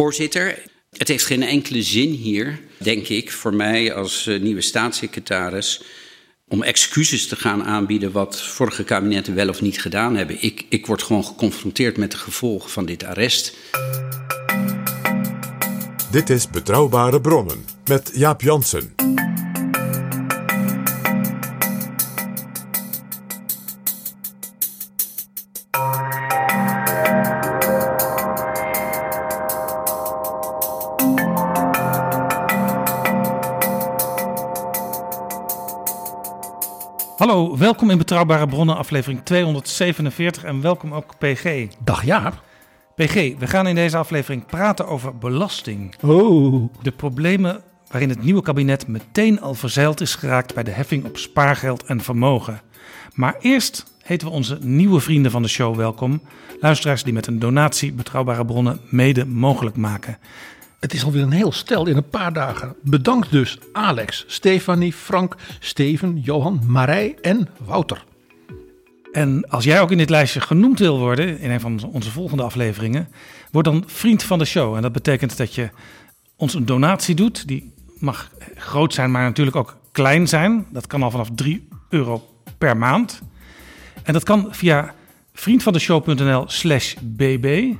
Voorzitter, het heeft geen enkele zin hier, denk ik, voor mij als eh, nieuwe staatssecretaris. om excuses te gaan aanbieden wat vorige kabinetten wel of niet gedaan hebben. Ik, ik word gewoon geconfronteerd met de gevolgen van dit arrest. Dit is Betrouwbare Bronnen met Jaap Jansen. Hallo, welkom in Betrouwbare Bronnen, aflevering 247 en welkom ook PG. Dag Jaap. PG, we gaan in deze aflevering praten over belasting. Oh. De problemen waarin het nieuwe kabinet meteen al verzeild is geraakt bij de heffing op spaargeld en vermogen. Maar eerst heten we onze nieuwe vrienden van de show welkom. Luisteraars die met een donatie Betrouwbare Bronnen mede mogelijk maken. Het is alweer een heel stel in een paar dagen. Bedankt dus Alex, Stefanie, Frank, Steven, Johan, Marij en Wouter. En als jij ook in dit lijstje genoemd wil worden in een van onze volgende afleveringen, word dan vriend van de show. En dat betekent dat je ons een donatie doet. Die mag groot zijn, maar natuurlijk ook klein zijn. Dat kan al vanaf 3 euro per maand. En dat kan via vriendvandeshow.nl slash bb.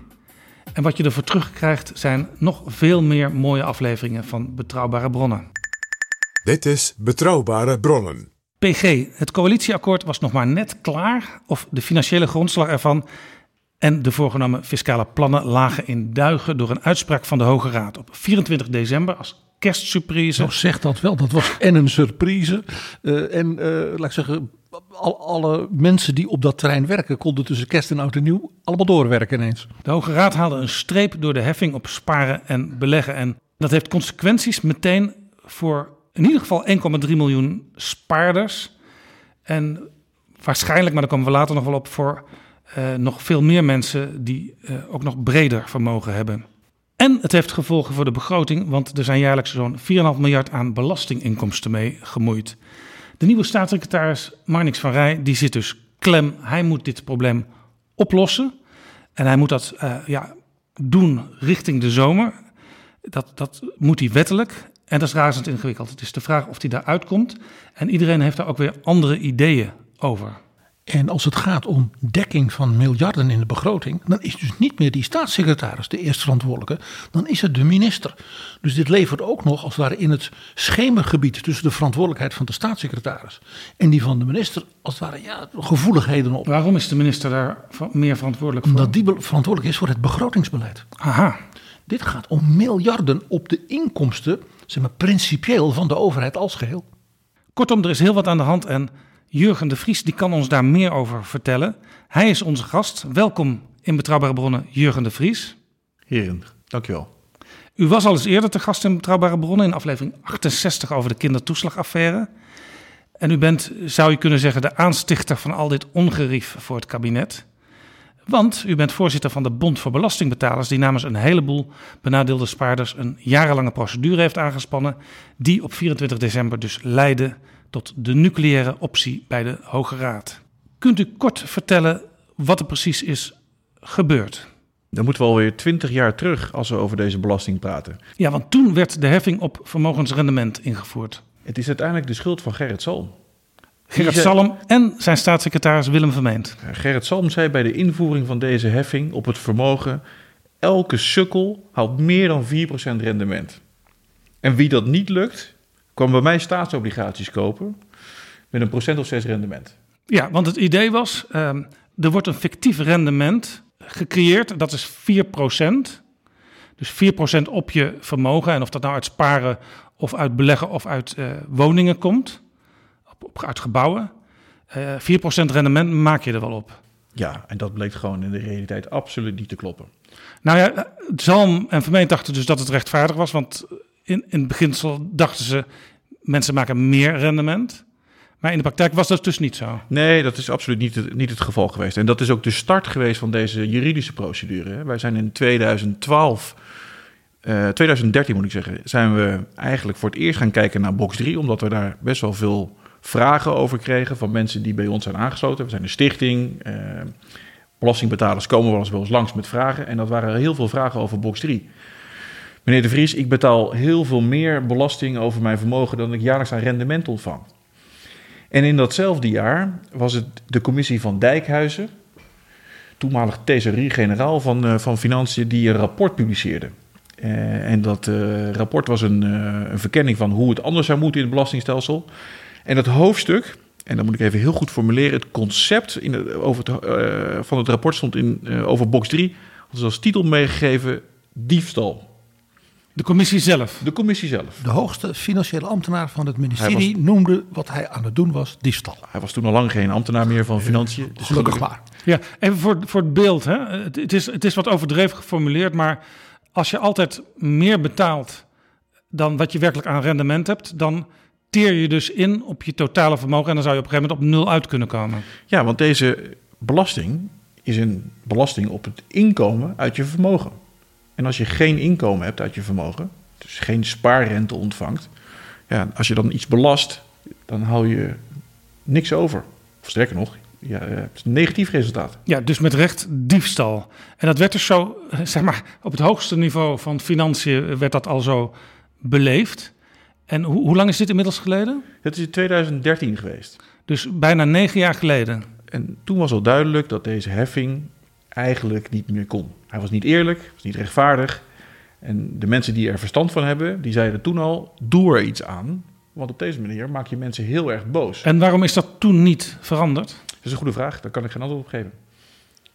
En wat je ervoor terugkrijgt zijn nog veel meer mooie afleveringen van Betrouwbare Bronnen. Dit is Betrouwbare Bronnen. PG, het coalitieakkoord was nog maar net klaar of de financiële grondslag ervan en de voorgenomen fiscale plannen lagen in duigen door een uitspraak van de Hoge Raad op 24 december als kerstsurprise. Zo zegt dat wel, dat was en een surprise. Eh, en eh, laat ik zeggen, al, alle mensen die op dat terrein werken konden tussen kerst en oud en nieuw allemaal doorwerken ineens. De Hoge Raad haalde een streep door de heffing op sparen en beleggen en dat heeft consequenties meteen voor in ieder geval 1,3 miljoen spaarders en waarschijnlijk, maar daar komen we later nog wel op, voor eh, nog veel meer mensen die ook nog breder vermogen hebben. En het heeft gevolgen voor de begroting, want er zijn jaarlijks zo'n 4,5 miljard aan belastinginkomsten mee gemoeid. De nieuwe staatssecretaris Marnix van Rij die zit dus klem. Hij moet dit probleem oplossen. En hij moet dat eh, ja, doen richting de zomer. Dat, dat moet hij wettelijk. En dat is razend ingewikkeld. Het is de vraag of hij daaruit komt. En iedereen heeft daar ook weer andere ideeën over. En als het gaat om dekking van miljarden in de begroting, dan is dus niet meer die staatssecretaris de eerste verantwoordelijke, dan is het de minister. Dus dit levert ook nog als het ware in het schemergebied tussen de verantwoordelijkheid van de staatssecretaris en die van de minister, als het ware, ja, gevoeligheden op. Waarom is de minister daar meer verantwoordelijk voor? Omdat die verantwoordelijk is voor het begrotingsbeleid. Aha. Dit gaat om miljarden op de inkomsten, zeg maar principieel, van de overheid als geheel. Kortom, er is heel wat aan de hand en Jurgen de Vries die kan ons daar meer over vertellen. Hij is onze gast. Welkom in Betrouwbare Bronnen, Jurgen de Vries. Heren, dankjewel. U was al eens eerder te gast in Betrouwbare Bronnen in aflevering 68 over de kindertoeslagaffaire. En u bent, zou je kunnen zeggen, de aanstichter van al dit ongerief voor het kabinet. Want u bent voorzitter van de Bond voor Belastingbetalers, die namens een heleboel benadeelde spaarders een jarenlange procedure heeft aangespannen, die op 24 december dus leidde tot de nucleaire optie bij de Hoge Raad. Kunt u kort vertellen wat er precies is gebeurd? Dan moeten we alweer twintig jaar terug als we over deze belasting praten. Ja, want toen werd de heffing op vermogensrendement ingevoerd. Het is uiteindelijk de schuld van Gerrit Salm. Gerrit Salm en zijn staatssecretaris Willem Vermeend. Gerrit Salm zei bij de invoering van deze heffing op het vermogen... elke sukkel haalt meer dan 4% rendement. En wie dat niet lukt, kan bij mij staatsobligaties kopen... met een procent of 6 rendement. Ja, want het idee was, ehm, er wordt een fictief rendement gecreëerd, dat is 4%. Dus 4% op je vermogen, en of dat nou uit sparen of uit beleggen of uit eh, woningen komt, op, op, uit gebouwen. Eh 4% rendement maak je er wel op. Ja, en dat bleek gewoon in de realiteit absoluut niet te kloppen. Nou ja, eh, Zalm en Vermeend dachten dus dat het rechtvaardig was, want in, in het beginsel dachten ze, mensen maken meer rendement. Maar in de praktijk was dat dus niet zo. Nee, dat is absoluut niet het, niet het geval geweest. En dat is ook de start geweest van deze juridische procedure. Wij zijn in 2012, eh 2013 moet ik zeggen, zijn we eigenlijk voor het eerst gaan kijken naar box 3, omdat we daar best wel veel vragen over kregen van mensen die bij ons zijn aangesloten. We zijn een stichting, eh, belastingbetalers komen wel eens bij ons langs met vragen en dat waren heel veel vragen over box 3. Meneer De Vries, ik betaal heel veel meer belasting over mijn vermogen dan ik jaarlijks aan rendement ontvang. En in datzelfde jaar was het de commissie van Dijkhuizen, toenmalig thesaurier-generaal van, eh, van Financiën, die een rapport publiceerde. Eh, en dat eh, rapport was een, een verkenning van hoe het anders zou moeten in het belastingstelsel. En dat hoofdstuk, en dat moet ik even heel goed formuleren, het concept in over van het rapport stond in, over box 3, had als titel meegegeven diefstal. De commissie zelf. De commissie zelf. De hoogste financiële ambtenaar van het ministerie noemde wat hij aan het doen was diefstal. Hij was toen al lang geen ambtenaar meer van Financiën. Dus Gelukkig maar. Ja, even voor, voor het beeld. Hè. Het, het, is, het is wat overdreven geformuleerd, maar als je altijd meer betaalt dan wat je werkelijk aan rendement hebt, dan teer je dus in op je totale vermogen en dan zou je op een gegeven moment op nul uit kunnen komen. Ja, want deze belasting is een belasting op het inkomen uit je vermogen. En als je geen inkomen hebt uit je vermogen, dus geen spaarrente ontvangt, ja, als je dan iets belast, dan hou je niks over. Of sterker nog, ja, je hebt een negatief resultaat. Ja, dus met recht diefstal. En dat werd dus zo, eh, zeg maar, op het hoogste niveau van financiën werd dat al zo beleefd. En hoe, hoe lang is dit inmiddels geleden? Het is in 2013 geweest. Dus bijna negen jaar geleden. En toen was al duidelijk dat deze heffing eigenlijk niet meer kon. Hij was niet eerlijk, was niet rechtvaardig. En de mensen die er verstand van hebben, die zeiden toen al, doe er iets aan. Want op deze manier maak je mensen heel erg boos. En waarom is dat toen niet veranderd? Dat is een goede vraag, daar kan ik geen antwoord op geven.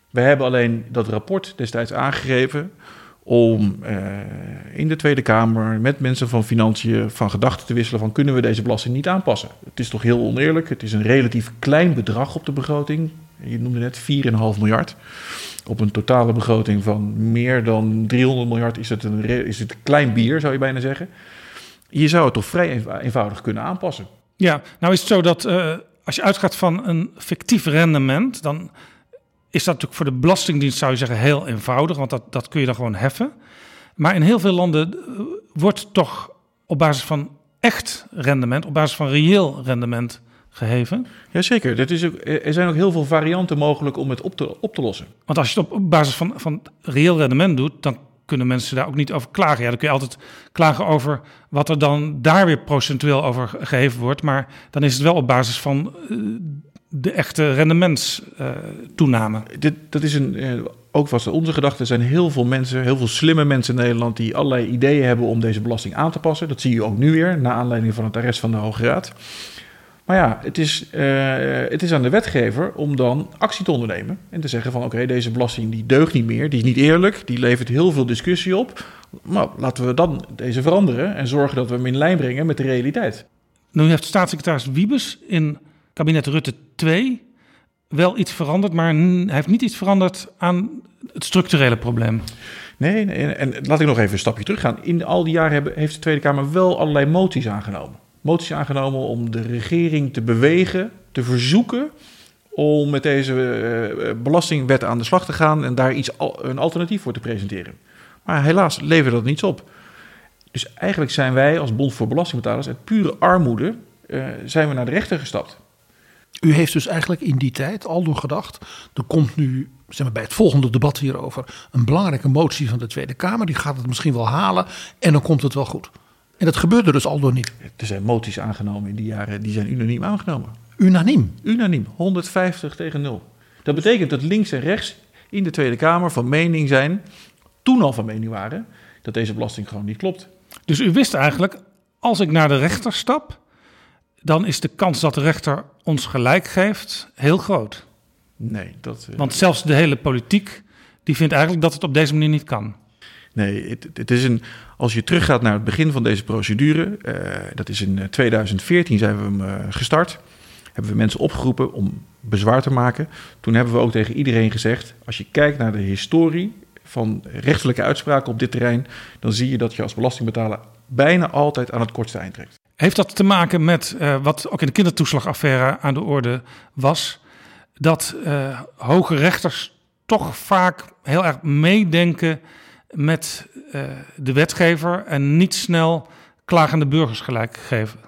We hebben alleen dat rapport destijds aangegeven om eh, in de Tweede Kamer met mensen van Financiën van gedachten te wisselen van kunnen we deze belasting niet aanpassen. Het is toch heel oneerlijk. Het is een relatief klein bedrag op de begroting. Je noemde net 4,5 miljard. Op een totale begroting van meer dan 300 miljard is het een, is het klein bier, zou je bijna zeggen. Je zou het toch vrij eenv- eenvoudig kunnen aanpassen. Ja, nou is het zo dat eh, als je uitgaat van een fictief rendement, dan is dat natuurlijk voor de Belastingdienst, zou je zeggen, heel eenvoudig, want dat, dat kun je dan gewoon heffen. Maar in heel veel landen eh, wordt toch op basis van echt rendement, op basis van reëel rendement geheven. Jazeker, dat is ook, er zijn ook heel veel varianten mogelijk om het op te, op te lossen. Want als je het op basis van, van reëel rendement doet, dan kunnen mensen daar ook niet over klagen. Ja, dan kun je altijd klagen over wat er dan daar weer procentueel over geheven wordt. Maar dan is het wel op basis van eh, de echte rendementstoename. Dit, dat is een, eh, ook was onze gedachte. Er zijn heel veel mensen, heel veel slimme mensen in Nederland die allerlei ideeën hebben om deze belasting aan te passen. Dat zie je ook nu weer, na aanleiding van het arrest van de Hoge Raad. Maar ja, het is, eh, het is aan de wetgever om dan actie te ondernemen. En te zeggen van oké, deze belasting die deugt niet meer, die is niet eerlijk, die levert heel veel discussie op. Nou, laten we dan deze veranderen en zorgen dat we hem in lijn brengen met de realiteit. Nu heeft staatssecretaris Wiebes in kabinet Rutte 2 wel iets veranderd, maar hij heeft niet iets veranderd aan het structurele probleem. Nee, nee, en laat ik nog even een stapje teruggaan. In al die jaren hebben, heeft de Tweede Kamer wel allerlei moties aangenomen. Moties aangenomen om de regering te bewegen, te verzoeken om met deze eh, belastingwet aan de slag te gaan en daar iets, een alternatief voor te presenteren. Maar helaas levert dat niets op. Dus eigenlijk zijn wij als Bond voor Belastingbetalers uit pure armoede eh, zijn we naar de rechter gestapt. U heeft dus eigenlijk in die tijd al door gedacht. Er komt nu zeg maar, bij het volgende debat hierover een belangrijke motie van de Tweede Kamer. Die gaat het misschien wel halen en dan komt het wel goed. En dat gebeurde dus al door niet. Er zijn moties aangenomen in die jaren, die zijn unaniem aangenomen. Unaniem? Unaniem, 150 tegen 0. Dat betekent dat links en rechts in de Tweede Kamer van mening zijn, toen al van mening waren, dat deze belasting gewoon niet klopt. Dus u wist eigenlijk, als ik naar de rechter stap, dan is de kans dat de rechter ons gelijk geeft heel groot. Nee, dat. Want zelfs de hele politiek die vindt eigenlijk dat het op deze manier niet kan. Nee, het, is een, als je teruggaat naar het begin van deze procedure, uh, dat is in 2014 zijn we hem uh, gestart, hebben we mensen opgeroepen om bezwaar te maken. Toen hebben we ook tegen iedereen gezegd, als je kijkt naar de historie van rechtelijke uitspraken op dit terrein, dan zie je dat je als belastingbetaler bijna altijd aan het kortste eind trekt. Heeft dat te maken met wat ook in de kindertoeslagaffaire aan de orde was, dat hoge rechters toch vaak heel erg meedenken met uh, de wetgever en niet snel klagende burgers gelijk geven?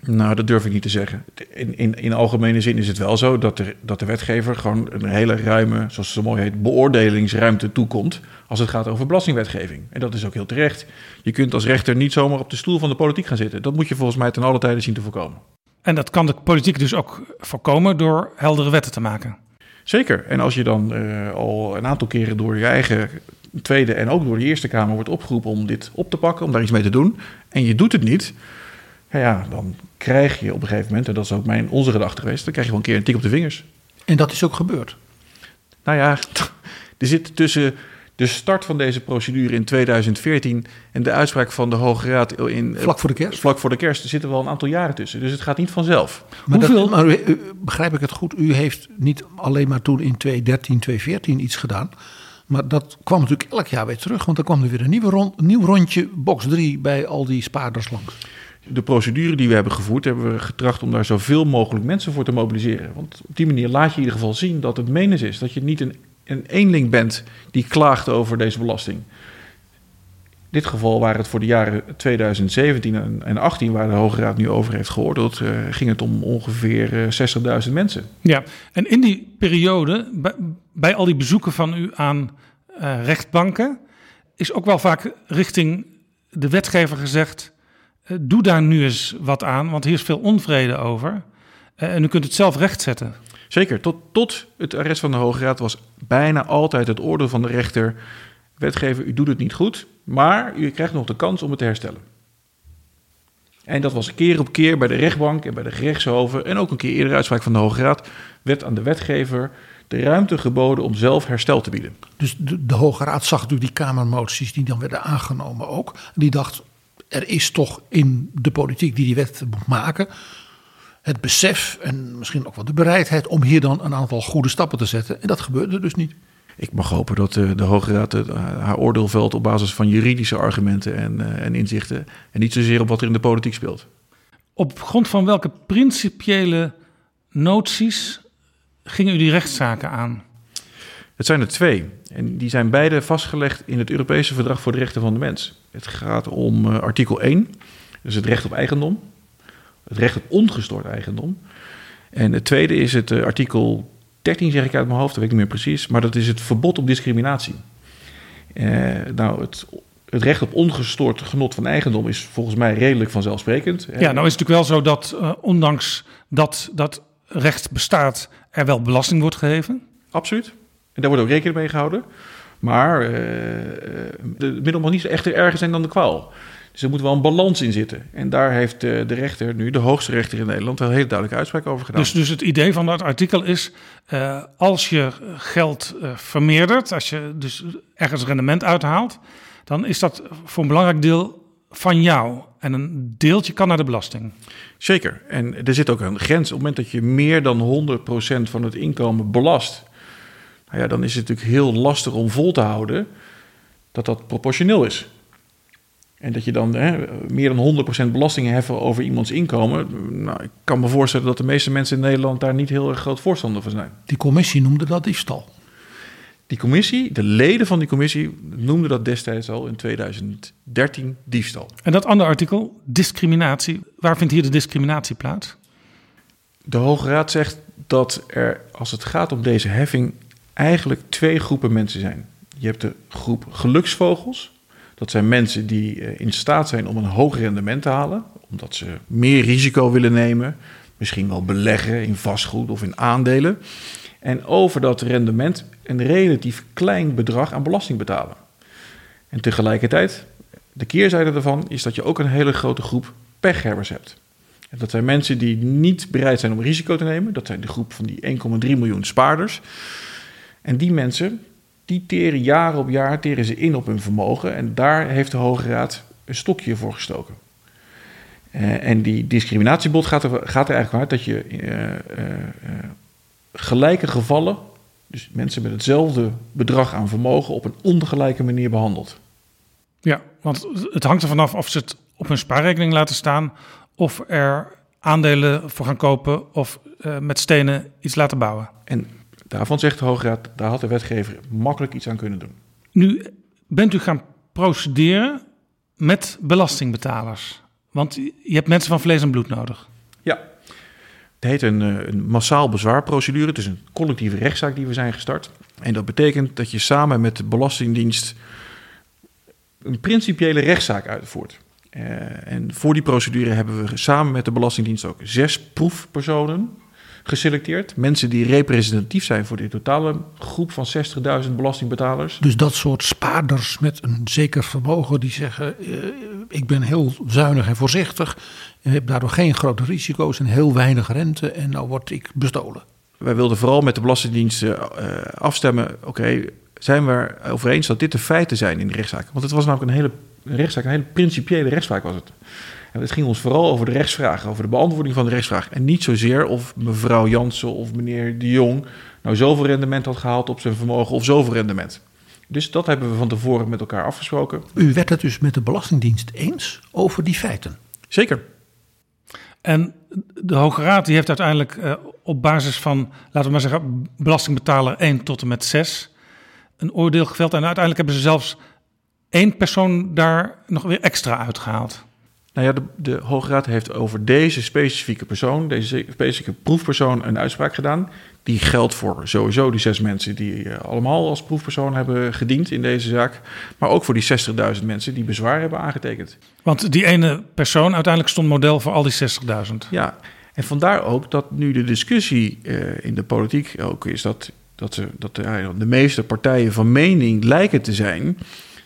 Nou, dat durf ik niet te zeggen. In, in, in algemene zin is het wel zo dat de, dat de wetgever gewoon een hele ruime, zoals het zo mooi heet, beoordelingsruimte toekomt als het gaat over belastingwetgeving. En dat is ook heel terecht. Je kunt als rechter niet zomaar op de stoel van de politiek gaan zitten. Dat moet je volgens mij ten alle tijde zien te voorkomen. En dat kan de politiek dus ook voorkomen door heldere wetten te maken. Zeker. En als je dan uh, al een aantal keren door je eigen Tweede en ook door de Eerste Kamer wordt opgeroepen om dit op te pakken, om daar iets mee te doen, en je doet het niet, ja, dan krijg je op een gegeven moment, en dat is ook mijn, onze gedachte geweest, dan krijg je wel een keer een tik op de vingers. En dat is ook gebeurd? Nou ja, er zit tussen de start van deze procedure in 2014 en de uitspraak van de Hoge Raad in... Vlak voor de kerst? Vlak voor de kerst. Er zitten wel een aantal jaren tussen. Dus het gaat niet vanzelf. Maar, Hoeveel... Dat, maar u, begrijp ik het goed? U heeft niet alleen maar toen in 2013, 2014 iets gedaan... Maar dat kwam natuurlijk elk jaar weer terug, want dan kwam er weer een nieuwe rond, nieuw rondje, box 3 bij al die spaarders langs. De procedure die we hebben gevoerd, hebben we getracht om daar zoveel mogelijk mensen voor te mobiliseren. Want op die manier laat je in ieder geval zien dat het menens is. Dat je niet een, een eenling bent die klaagt over deze belasting. In dit geval waren het voor de jaren 2017 en 2018, waar de Hoge Raad nu over heeft geoordeeld, uh, ging het om ongeveer uh, eh, 60.000 mensen. Ja, en in die periode, bij, bij al die bezoeken van u aan uh, rechtbanken, is ook wel vaak richting de wetgever gezegd: doe daar nu eens wat aan, want hier is veel onvrede over. en u kunt het zelf rechtzetten. Zeker, tot, tot het arrest van de Hoge Raad was bijna altijd het oordeel van de rechter wetgever, u doet het niet goed, maar u krijgt nog de kans om het te herstellen. En dat was keer op keer bij de rechtbank en bij de gerechtshoven en ook een keer eerder uitspraak van de Hoge Raad, werd aan de wetgever de ruimte geboden om zelf herstel te bieden. Dus de, de Hoge Raad zag natuurlijk die Kamermoties die dan werden aangenomen ook. Die dacht, er is toch in de politiek die die wet moet maken, het besef en misschien ook wel de bereidheid om hier dan een aantal goede stappen te zetten. En dat gebeurde dus niet. Ik mag hopen dat de, de Hoge Raad haar oordeel velt op basis van juridische argumenten en, uh, en inzichten. En niet zozeer op wat er in de politiek speelt. Op grond van welke principiële noties gingen u die rechtszaken aan? Het zijn er twee. En die zijn beide vastgelegd in het Europese Verdrag voor de Rechten van de Mens. Het gaat om uh, artikel 1, dus het recht op eigendom. Het recht op ongestoord eigendom. En het tweede is het uh, artikel 13 zeg ik uit mijn hoofd, dat weet ik niet meer precies. Maar dat is het verbod op discriminatie. Uh, nou, het, het recht op ongestoord genot van eigendom is volgens mij redelijk vanzelfsprekend. Ja, nou is het natuurlijk wel zo dat uh, ondanks dat dat recht bestaat, er wel belasting wordt geheven. Absoluut. En daar wordt ook rekening mee gehouden. Maar uh, de middel mag niet echter erger zijn dan de kwaal. Dus er moet wel een balans in zitten. En daar heeft de, de rechter nu, de hoogste rechter in Nederland, wel een hele duidelijke uitspraak over gedaan. Dus, dus het idee van dat artikel is, uh, als je geld uh, vermeerdert, als je dus ergens rendement uithaalt, dan is dat voor een belangrijk deel van jou. En een deeltje kan naar de belasting. Zeker. En er zit ook een grens. Op het moment dat je meer dan 100% van het inkomen belast, nou ja, dan is het natuurlijk heel lastig om vol te houden dat dat proportioneel is. En dat je dan hè, meer dan 100% belastingen heffen over iemands inkomen. Nou, ik kan me voorstellen dat de meeste mensen in Nederland daar niet heel erg groot voorstander van zijn. Die commissie noemde dat diefstal. Die commissie, de leden van die commissie, noemden dat destijds al in 2013 diefstal. En dat andere artikel, discriminatie, waar vindt hier de discriminatie plaats? De Hoge Raad zegt dat er, als het gaat om deze heffing, eigenlijk twee groepen mensen zijn. Je hebt de groep geluksvogels, dat zijn mensen die eh, in staat zijn om een hoog rendement te halen, omdat ze meer risico willen nemen, misschien wel beleggen in vastgoed of in aandelen. En over dat rendement een relatief klein bedrag aan belasting betalen. En tegelijkertijd, de keerzijde daarvan is dat je ook een hele grote groep pechhebbers hebt. Dat zijn mensen die niet bereid zijn om risico te nemen. Dat zijn de groep van die 1,3 miljoen spaarders. En die mensen, die teren jaar op jaar teren ze in op hun vermogen. En daar heeft de Hoge Raad een stokje voor gestoken. Uh, en die discriminatiebod gaat er, gaat er eigenlijk uit dat je uh, uh, gelijke gevallen, dus mensen met hetzelfde bedrag aan vermogen, op een ongelijke manier behandelt. Ja, want het hangt er vanaf of ze het op hun spaarrekening laten staan of er aandelen voor gaan kopen of met stenen iets laten bouwen. En daarvan zegt de Hoge Raad, daar had de wetgever makkelijk iets aan kunnen doen. Nu bent u gaan procederen met belastingbetalers. Want je hebt mensen van vlees en bloed nodig. Ja, het heet een, een, massaal bezwaarprocedure. Het is een collectieve rechtszaak die we zijn gestart. En dat betekent dat je samen met de Belastingdienst een principiële rechtszaak uitvoert. Uh, en voor die procedure hebben we samen met de Belastingdienst ook zes proefpersonen geselecteerd. Mensen die representatief zijn voor de totale groep van 60.000 belastingbetalers. Dus dat soort spaarders met een zeker vermogen die zeggen: uh, ik ben heel zuinig en voorzichtig, en heb daardoor geen grote risico's en heel weinig rente en nou word ik bestolen. Wij wilden vooral met de Belastingdienst uh, afstemmen: oké, okay, zijn we over eens dat dit de feiten zijn in de rechtszaak? Want het was namelijk een hele een rechtszaak, een hele principiële rechtszaak was het. En het ging ons vooral over de rechtsvraag, over de beantwoording van de rechtsvraag. En niet zozeer of mevrouw Jansen of meneer de Jong nou zoveel rendement had gehaald op zijn vermogen of zoveel rendement. Dus dat hebben we van tevoren met elkaar afgesproken. U werd het dus met de Belastingdienst eens over die feiten? Zeker. En de Hoge Raad die heeft uiteindelijk uh, op basis van, laten we maar zeggen, belastingbetaler 1 tot en met 6 een oordeel geveld. En uiteindelijk hebben ze zelfs één persoon daar nog weer extra uitgehaald. Nou ja, de, de Hoge Raad heeft over deze specifieke persoon, deze specifieke proefpersoon, een uitspraak gedaan. Die geldt voor sowieso die zes mensen die uh, allemaal als proefpersoon hebben gediend in deze zaak. Maar ook voor die 60.000 mensen die bezwaar hebben aangetekend. Want die ene persoon uiteindelijk stond model voor al die 60.000. Ja, en vandaar ook dat nu de discussie uh, in de politiek ook is dat, dat, ze, dat de, de meeste partijen van mening lijken te zijn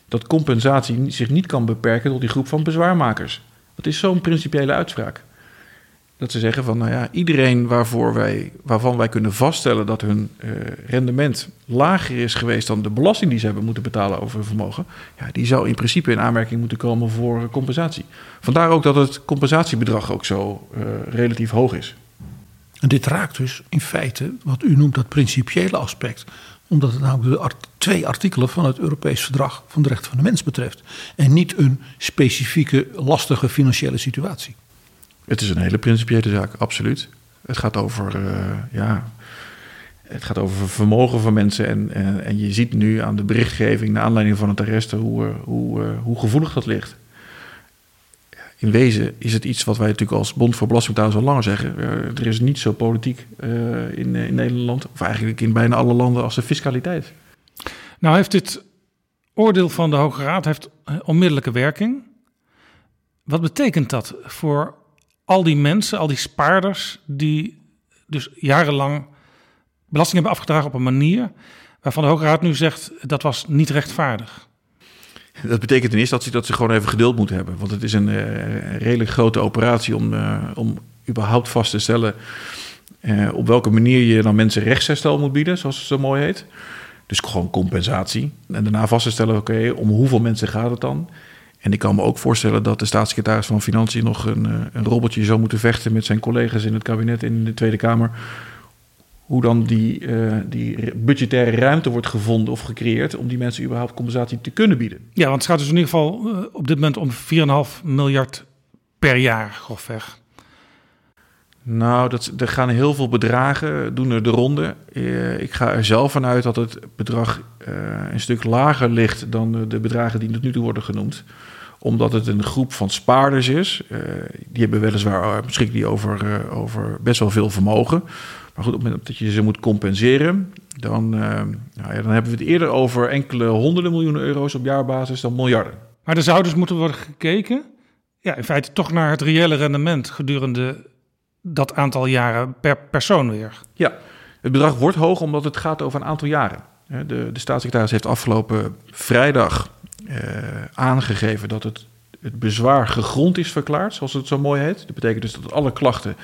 dat compensatie zich niet kan beperken tot die groep van bezwaarmakers. Dat is zo'n principiële uitspraak. Dat ze zeggen van, nou ja, iedereen waarvoor wij, waarvan wij kunnen vaststellen dat hun uh, rendement lager is geweest dan de belasting die ze hebben moeten betalen over hun vermogen, ja, die zou in principe in aanmerking moeten komen voor compensatie. Vandaar ook dat het compensatiebedrag ook zo uh, relatief hoog is. En dit raakt dus in feite wat u noemt dat principiële aspect omdat het namelijk de twee artikelen van het Europees Verdrag van de Rechten van de Mens betreft. En niet een specifieke lastige financiële situatie. Het is een hele principiële zaak, absoluut. Het gaat over, uh, ja, het gaat over vermogen van mensen. En, en, en, je ziet nu aan de berichtgeving, naar aanleiding van het arrest, hoe, hoe, hoe gevoelig dat ligt. In wezen is het iets wat wij natuurlijk als Bond voor Belastingbetalers al langer zeggen. Er is niet zo politiek uh, in, in Nederland, of eigenlijk in bijna alle landen, als de fiscaliteit. Nou heeft dit oordeel van de Hoge Raad heeft onmiddellijke werking. Wat betekent dat voor al die mensen, al die spaarders, die dus jarenlang belasting hebben afgedragen op een manier waarvan de Hoge Raad nu zegt dat was niet rechtvaardig? Dat betekent ten eerste dat ze, dat ze gewoon even geduld moeten hebben. Want het is een, uh, redelijk grote operatie om, uh, om überhaupt vast te stellen uh, op welke manier je dan mensen rechtsherstel moet bieden, zoals het zo mooi heet. Dus gewoon compensatie. En daarna vast te stellen, oké, om hoeveel mensen gaat het dan? En ik kan me ook voorstellen dat de staatssecretaris van Financiën nog een, een robbeltje zou moeten vechten met zijn collega's in het kabinet in de Tweede Kamer hoe dan die, uh, die budgettaire ruimte wordt gevonden of gecreëerd om die mensen überhaupt compensatie te kunnen bieden. Ja, want het gaat dus in ieder geval uh, op dit moment om 4,5 miljard per jaar, grofweg. Nou, dat, er gaan heel veel bedragen, doen er de ronde. Uh, ik ga er zelf vanuit dat het bedrag een stuk lager ligt dan de, bedragen die tot nu toe worden genoemd omdat het een groep van spaarders is. Die hebben weliswaar beschikken die over, over best wel veel vermogen. Maar goed, op het moment dat je ze moet compenseren, dan, uh, nou ja, dan hebben we het eerder over enkele honderden miljoenen euro's op jaarbasis dan miljarden. Maar er zou dus moeten worden gekeken, ja, in feite toch naar het reële rendement gedurende dat aantal jaren per persoon weer. Ja, het bedrag wordt hoog omdat het gaat over een aantal jaren. De, de staatssecretaris heeft afgelopen vrijdag eh, aangegeven dat het, het bezwaar gegrond is verklaard, zoals het zo mooi heet. Dat betekent dus dat alle klachten,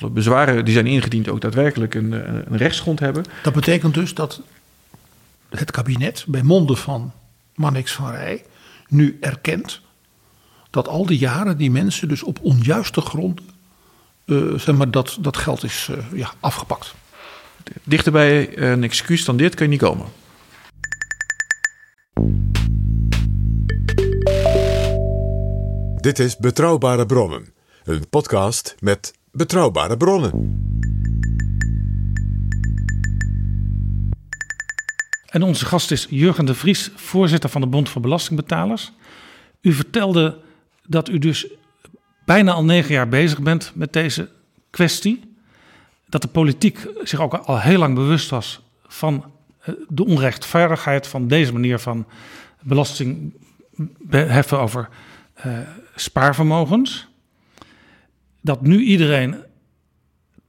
alle bezwaren die zijn ingediend, ook daadwerkelijk een, een rechtsgrond hebben. Dat betekent dus dat het kabinet bij monden van Mannix van Rij nu erkent dat al die jaren die mensen dus op onjuiste grond, uh, zeg maar, dat, dat geld is uh, ja, afgepakt. Dichterbij een excuus dan dit kun je niet komen. Dit is Betrouwbare Bronnen, een podcast met betrouwbare bronnen. En onze gast is Jurgen de Vries, voorzitter van de Bond voor Belastingbetalers. U vertelde dat u dus bijna al negen jaar bezig bent met deze kwestie. Dat de politiek zich ook al heel lang bewust was van eh, de onrechtvaardigheid van deze manier van belasting heffen over uh, spaarvermogens. Dat nu iedereen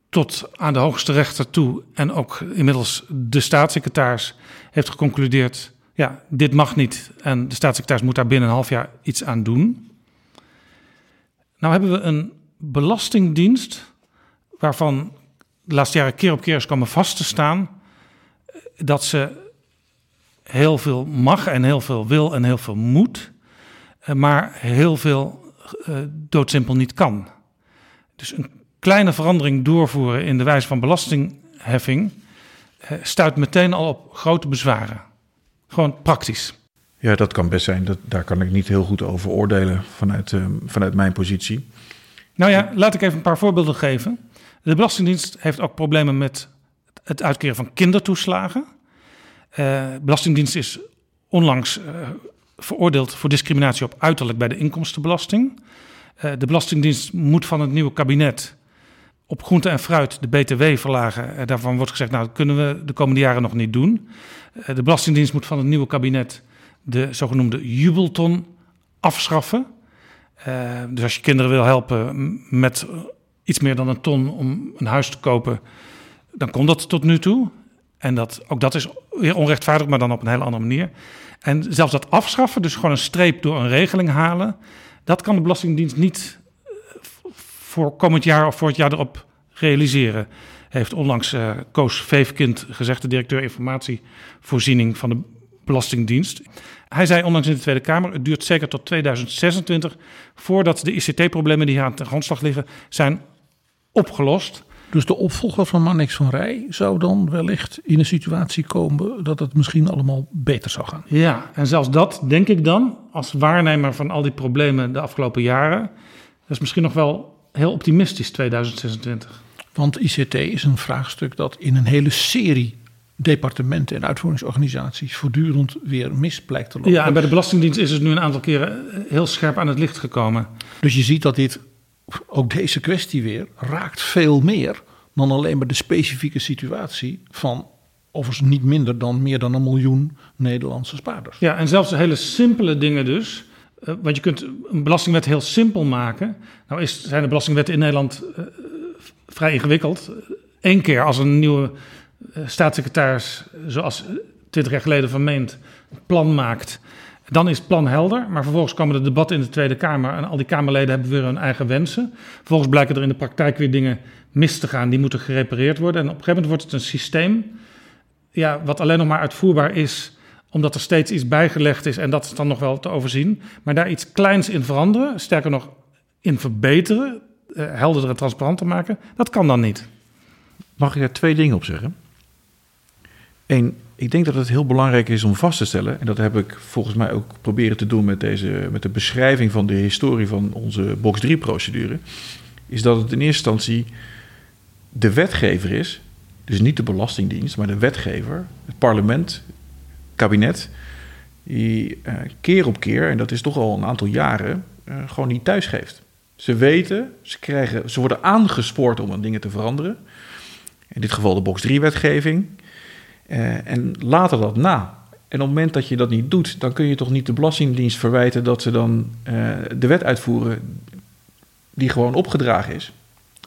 tot aan de hoogste rechter toe en ook inmiddels de staatssecretaris heeft geconcludeerd: ja, dit mag niet en de staatssecretaris moet daar binnen een half jaar iets aan doen. Nou hebben we een belastingdienst waarvan de laatste jaren keer op keer is komen vast te staan dat ze heel veel mag en heel veel wil en heel veel moet, eh, maar heel veel uh, doodsimpel niet kan. Dus een kleine verandering doorvoeren in de wijze van belastingheffing uh, stuit meteen al op grote bezwaren. Gewoon praktisch. Ja, dat kan best zijn. Dat, daar kan ik niet heel goed over oordelen vanuit, uh, vanuit mijn positie. Nou ja, laat ik even een paar voorbeelden geven. De Belastingdienst heeft ook problemen met het uitkeren van kindertoeslagen. Uh, Belastingdienst is onlangs uh, veroordeeld voor discriminatie op uiterlijk bij de inkomstenbelasting. Uh, de Belastingdienst moet van het nieuwe kabinet op groente en fruit de BTW verlagen. daarvan wordt gezegd, nou, dat kunnen we de komende jaren nog niet doen. de Belastingdienst moet van het nieuwe kabinet de zogenoemde jubelton afschaffen. dus als je kinderen wil helpen met iets meer dan een ton om een huis te kopen, dan komt dat tot nu toe. En dat, ook dat is weer onrechtvaardig, maar dan op een hele andere manier. En zelfs dat afschaffen, dus gewoon een streep door een regeling halen, dat kan de Belastingdienst niet eh, voor komend jaar of voor het jaar erop realiseren. Heeft onlangs uh, Koos Veefkind gezegd, de directeur informatievoorziening van de Belastingdienst. Hij zei onlangs in de Tweede Kamer: het duurt zeker tot 2026 voordat de ICT-problemen die hier aan de grondslag liggen zijn opgelost. Dus de opvolger van Mannix van Rij zou dan wellicht in een situatie komen dat het misschien allemaal beter zou gaan. Ja, en zelfs dat denk ik dan als waarnemer van al die problemen de afgelopen jaren. Dat is misschien nog wel heel optimistisch 2026. Want ICT is een vraagstuk dat in een hele serie departementen en uitvoeringsorganisaties voortdurend weer mis blijkt te lopen. Ja, en bij de Belastingdienst is het nu een aantal keren heel scherp aan het licht gekomen. Dus je ziet dat dit ook deze kwestie weer raakt veel meer dan alleen maar de specifieke situatie van overigens niet minder dan meer dan een miljoen Nederlandse spaarders. Ja, en zelfs hele simpele dingen dus. Uh, want je kunt een belastingwet heel simpel maken. Nou is, zijn de belastingwetten in Nederland uh, vrij ingewikkeld. Eén keer als een nieuwe uh, staatssecretaris, zoals twintig jaar geleden vermeend, een plan maakt dan is het plan helder, maar vervolgens komen de debatten in de Tweede Kamer en al die Kamerleden hebben weer hun eigen wensen. Vervolgens blijken er in de praktijk weer dingen mis te gaan, die moeten gerepareerd worden. En op een gegeven moment wordt het een systeem ja, wat alleen nog maar uitvoerbaar is omdat er steeds iets bijgelegd is en dat is dan nog wel te overzien. Maar daar iets kleins in veranderen, sterker nog in verbeteren, eh, helderder en transparanter maken, dat kan dan niet. Mag ik er twee dingen op zeggen? Eén, ik denk dat het heel belangrijk is om vast te stellen, en dat heb ik volgens mij ook proberen te doen met, deze, met de beschrijving van de historie van onze box 3-procedure, is dat het in eerste instantie de wetgever is, dus niet de Belastingdienst, maar de wetgever, het parlement, kabinet, die uh, keer op keer, en dat is toch al een aantal jaren, uh, gewoon niet thuisgeeft. Ze weten, ze, krijgen, ze worden aangespoord om aan dingen te veranderen. In dit geval de box 3-wetgeving. Uh, en later dat na. En op het moment dat je dat niet doet, dan kun je toch niet de Belastingdienst verwijten dat ze dan uh, de wet uitvoeren die gewoon opgedragen is.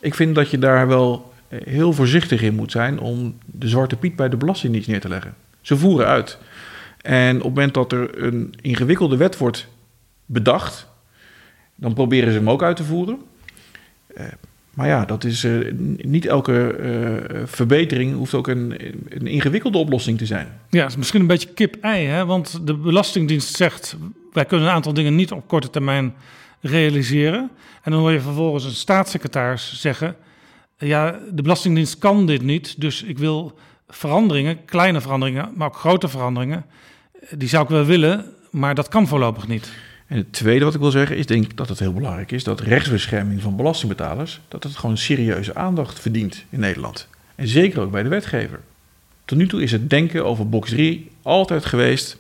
Ik vind dat je daar wel eh, heel voorzichtig in moet zijn om de zwarte piet bij de Belastingdienst neer te leggen. Ze voeren uit. En op het moment dat er een ingewikkelde wet wordt bedacht, dan proberen ze hem ook uit te voeren. Uh, maar ja, dat is, uh, niet elke uh, verbetering hoeft ook een, een, ingewikkelde oplossing te zijn. Ja, het is misschien een beetje kip-ei, want de Belastingdienst zegt... wij kunnen een aantal dingen niet op korte termijn realiseren. En dan hoor je vervolgens een staatssecretaris zeggen... ja, de Belastingdienst kan dit niet, dus ik wil veranderingen, kleine veranderingen, maar ook grote veranderingen... die zou ik wel willen, maar dat kan voorlopig niet. En het tweede wat ik wil zeggen is, denk dat het heel belangrijk is dat rechtsbescherming van belastingbetalers, dat het gewoon serieuze aandacht verdient in Nederland. En zeker ook bij de wetgever. Tot nu toe is het denken over box 3 altijd geweest,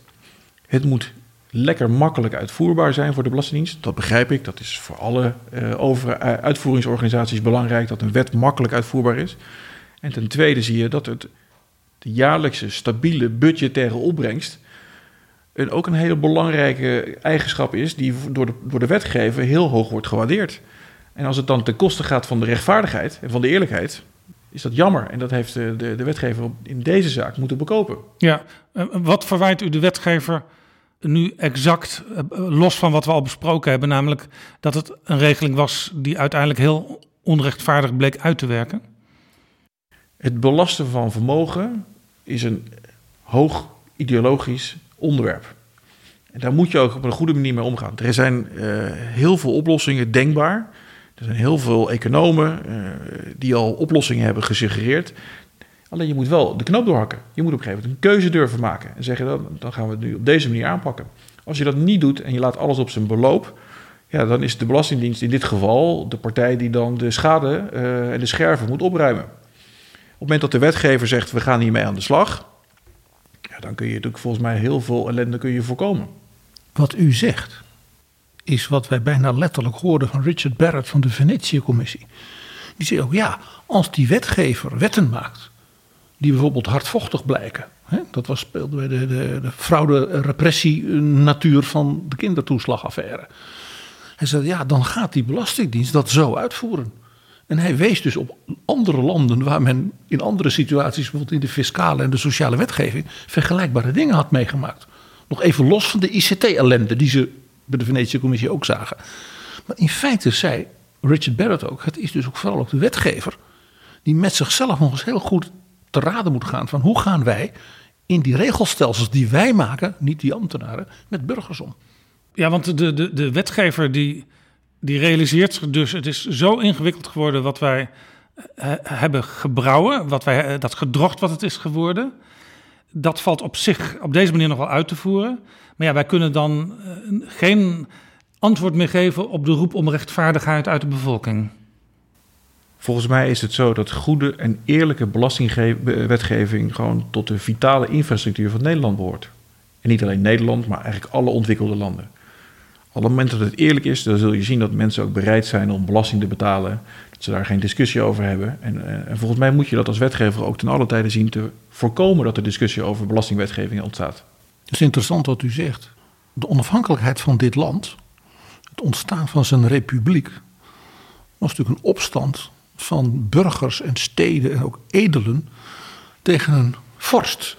het moet lekker makkelijk uitvoerbaar zijn voor de Belastingdienst. Dat begrijp ik, dat is voor alle uh, over, uh, uitvoeringsorganisaties belangrijk dat een wet makkelijk uitvoerbaar is. En ten tweede zie je dat het de jaarlijkse stabiele budgettaire opbrengst en ook een hele belangrijke eigenschap is die door de, door de wetgever heel hoog wordt gewaardeerd. En als het dan ten koste gaat van de rechtvaardigheid en van de eerlijkheid, is dat jammer. En dat heeft de, de, de wetgever in deze zaak moeten bekopen. Ja, wat verwijt u de wetgever nu exact, los van wat we al besproken hebben, namelijk dat het een regeling was die uiteindelijk heel onrechtvaardig bleek uit te werken? Het belasten van vermogen is een hoog ideologisch onderwerp. En daar moet je ook op een goede manier mee omgaan. Er zijn uh, heel veel oplossingen denkbaar. Er zijn heel veel economen uh, die al oplossingen hebben gesuggereerd. Alleen je moet wel de knoop doorhakken. Je moet op een gegeven moment een keuze durven maken. En zeggen dan, dan gaan we het nu op deze manier aanpakken. Als je dat niet doet en je laat alles op zijn beloop. Ja, dan is de Belastingdienst in dit geval de partij die dan de schade uh, en de scherven moet opruimen. Op het moment dat de wetgever zegt we gaan hiermee aan de slag dan kun je natuurlijk volgens mij heel veel ellende kun je voorkomen. Wat u zegt, is wat wij bijna letterlijk hoorden van Richard Barrett van de Venetië-commissie. Die zei ook, ja, als die wetgever wetten maakt, die bijvoorbeeld hardvochtig blijken. Hè, dat was, speelde bij de, de, de fraude-repressie-natuur van de kindertoeslagaffaire. Hij zei, ja, dan gaat die Belastingdienst dat zo uitvoeren. En hij wees dus op andere landen waar men in andere situaties, bijvoorbeeld in de fiscale en de sociale wetgeving, vergelijkbare dingen had meegemaakt. Nog even los van de ICT-ellende die ze bij de Venetische Commissie ook zagen. Maar in feite zei Richard Barrett ook: het is dus ook vooral ook de wetgever die met zichzelf nog eens heel goed te raden moet gaan van hoe gaan wij in die regelstelsels die wij maken, niet die ambtenaren, met burgers om. Ja, want de, de, de wetgever die die realiseert zich dus, het is zo ingewikkeld geworden wat wij uh, hebben gebrouwen, wat wij, uh, dat gedrocht wat het is geworden. Dat valt op zich op deze manier nog wel uit te voeren. Maar ja, wij kunnen dan uh, geen antwoord meer geven op de roep om rechtvaardigheid uit de bevolking. Volgens mij is het zo dat goede en eerlijke belastingwetgeving gewoon tot de vitale infrastructuur van Nederland behoort. En niet alleen Nederland, maar eigenlijk alle ontwikkelde landen. Op het moment dat het eerlijk is, dan zul je zien dat mensen ook bereid zijn om belasting te betalen. Dat ze daar geen discussie over hebben. En, eh, en volgens mij moet je dat als wetgever ook ten alle tijde zien te voorkomen dat er discussie over belastingwetgeving ontstaat. Het is interessant wat u zegt. De onafhankelijkheid van dit land, het ontstaan van zijn republiek, was natuurlijk een opstand van burgers en steden en ook edelen tegen een vorst.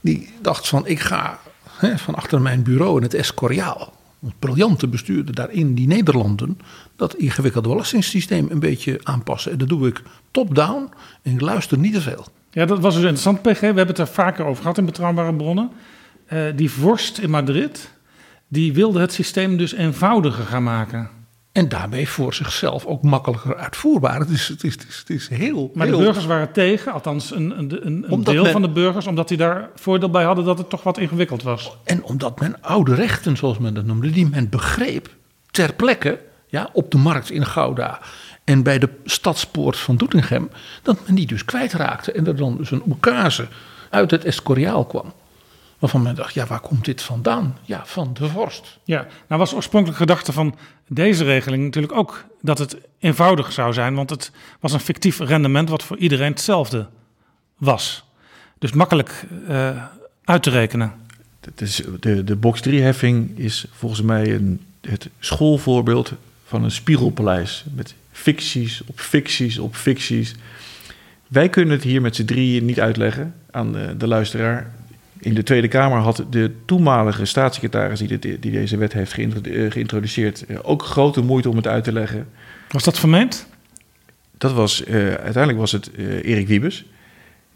Die dacht van ik ga hè, van achter mijn bureau in het Escoriaal een briljante bestuurder daarin die Nederlanden dat ingewikkelde belastingssysteem een beetje aanpassen. En dat doe ik top-down en ik luister niet te veel. Ja, dat was dus interessant, PG. We hebben het er vaker over gehad in Betrouwbare Bronnen. Uh, die vorst in Madrid, die wilde het systeem dus eenvoudiger gaan maken. En daarmee voor zichzelf ook makkelijker uitvoerbaar. Het is, het is, het is, het is heel. Maar heel... de burgers waren tegen, althans een, een, een, een deel men... van de burgers, omdat die daar voordeel bij hadden dat het toch wat ingewikkeld was. En omdat men oude rechten, zoals men dat noemde, die men begreep ter plekke, ja, op de markt in Gouda en bij de stadspoort van Doetinchem, dat men die dus kwijtraakte. En er dan dus een oekase uit het Escoriaal kwam. Waarvan men dacht, ja, waar komt dit vandaan? Ja, van de vorst. Ja, nou was oorspronkelijk gedachte van deze regeling natuurlijk ook dat het eenvoudig zou zijn. Want het was een fictief rendement wat voor iedereen hetzelfde was. Dus makkelijk uh, uit te rekenen. Het is, de, de box 3-heffing is volgens mij een, het schoolvoorbeeld van een spiegelpaleis. Met ficties op ficties op ficties. Wij kunnen het hier met z'n drieën niet uitleggen aan de, de luisteraar. In de Tweede Kamer had de toenmalige staatssecretaris die, dit, die deze wet heeft geïntrodu- geïntroduceerd eh, ook grote moeite om het uit te leggen. Was dat vermeend? Dat was, eh, uiteindelijk was het eh, Erik Wiebes.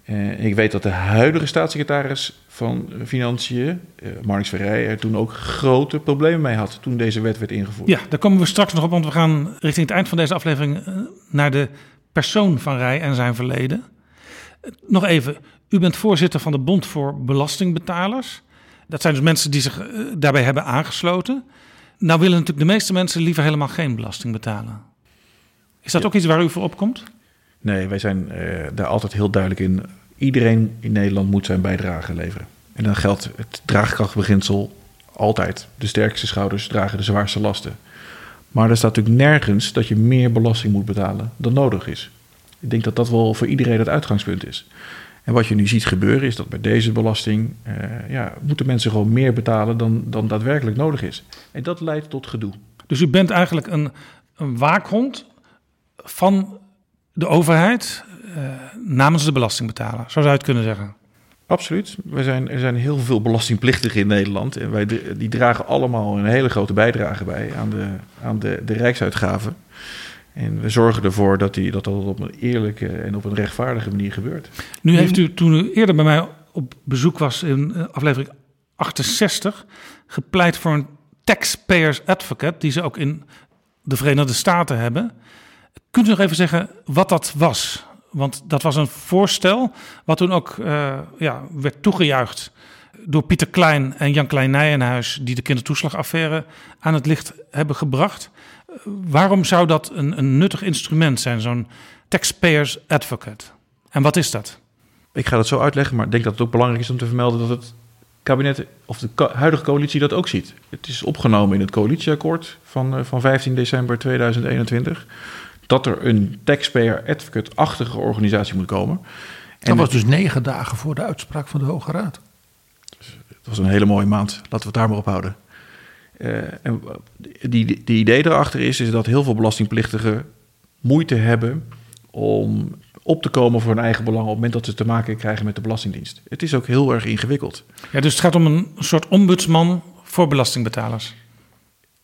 Eh, ik weet dat de huidige staatssecretaris van Financiën, uh, Marnix Verrij, er toen ook grote problemen mee had toen deze wet werd ingevoerd. Ja, daar komen we straks nog op, want we gaan richting het eind van deze aflevering eh, naar de persoon van Rij en zijn verleden. Eh, Nog even, u bent voorzitter van de Bond voor Belastingbetalers. Dat zijn dus mensen die zich eh, daarbij hebben aangesloten. Nou willen natuurlijk de meeste mensen liever helemaal geen belasting betalen. Is dat ook iets waar u voor opkomt? Nee, wij zijn eh, daar altijd heel duidelijk in. Iedereen in Nederland moet zijn bijdrage leveren. En dan geldt het draagkrachtbeginsel altijd. De sterkste schouders dragen de zwaarste lasten. Maar er staat natuurlijk nergens dat je meer belasting moet betalen dan nodig is. Ik denk dat dat wel voor iedereen het uitgangspunt is. En wat je nu ziet gebeuren is dat bij deze belasting eh, ja, moeten mensen gewoon meer betalen dan, dan daadwerkelijk nodig is. En dat leidt tot gedoe. Dus u bent eigenlijk een, een waakhond van de overheid eh, namens de belastingbetaler. Zo zou je het kunnen zeggen. Absoluut. We zijn, er zijn heel veel belastingplichtigen in Nederland. En wij, die dragen allemaal een hele grote bijdrage bij aan de, aan de, de rijksuitgaven. En we zorgen ervoor dat, die, dat dat op een eerlijke en op een rechtvaardige manier gebeurt. Nu heeft u, toen u eerder bij mij op bezoek was in eh, aflevering 68, gepleit voor een taxpayers advocate, die ze ook in de Verenigde Staten hebben. Kunt u nog even zeggen wat dat was? Want dat was een voorstel wat toen ook eh, ja, werd toegejuicht door Pieter Klein en Jan Klein Nijenhuis, die de kindertoeslagaffaire aan het licht hebben gebracht. Waarom zou dat een, een nuttig instrument zijn, zo'n taxpayers advocate? En wat is dat? Ik ga dat zo uitleggen, maar ik denk dat het ook belangrijk is om te vermelden dat het kabinet of de huidige coalitie dat ook ziet. Het is opgenomen in het coalitieakkoord van, eh, van 15 december 2021 dat er een taxpayer advocate-achtige organisatie moet komen. Dat was dus negen dagen voor de uitspraak van de Hoge Raad. Het was een hele mooie maand. Laten we het daar maar op houden. Eh, en die, idee erachter is, is dat heel veel belastingplichtigen moeite hebben om op te komen voor hun eigen belang op het moment dat ze te maken krijgen met de Belastingdienst. Het is ook heel erg ingewikkeld. Ja, dus het gaat om een soort ombudsman voor belastingbetalers.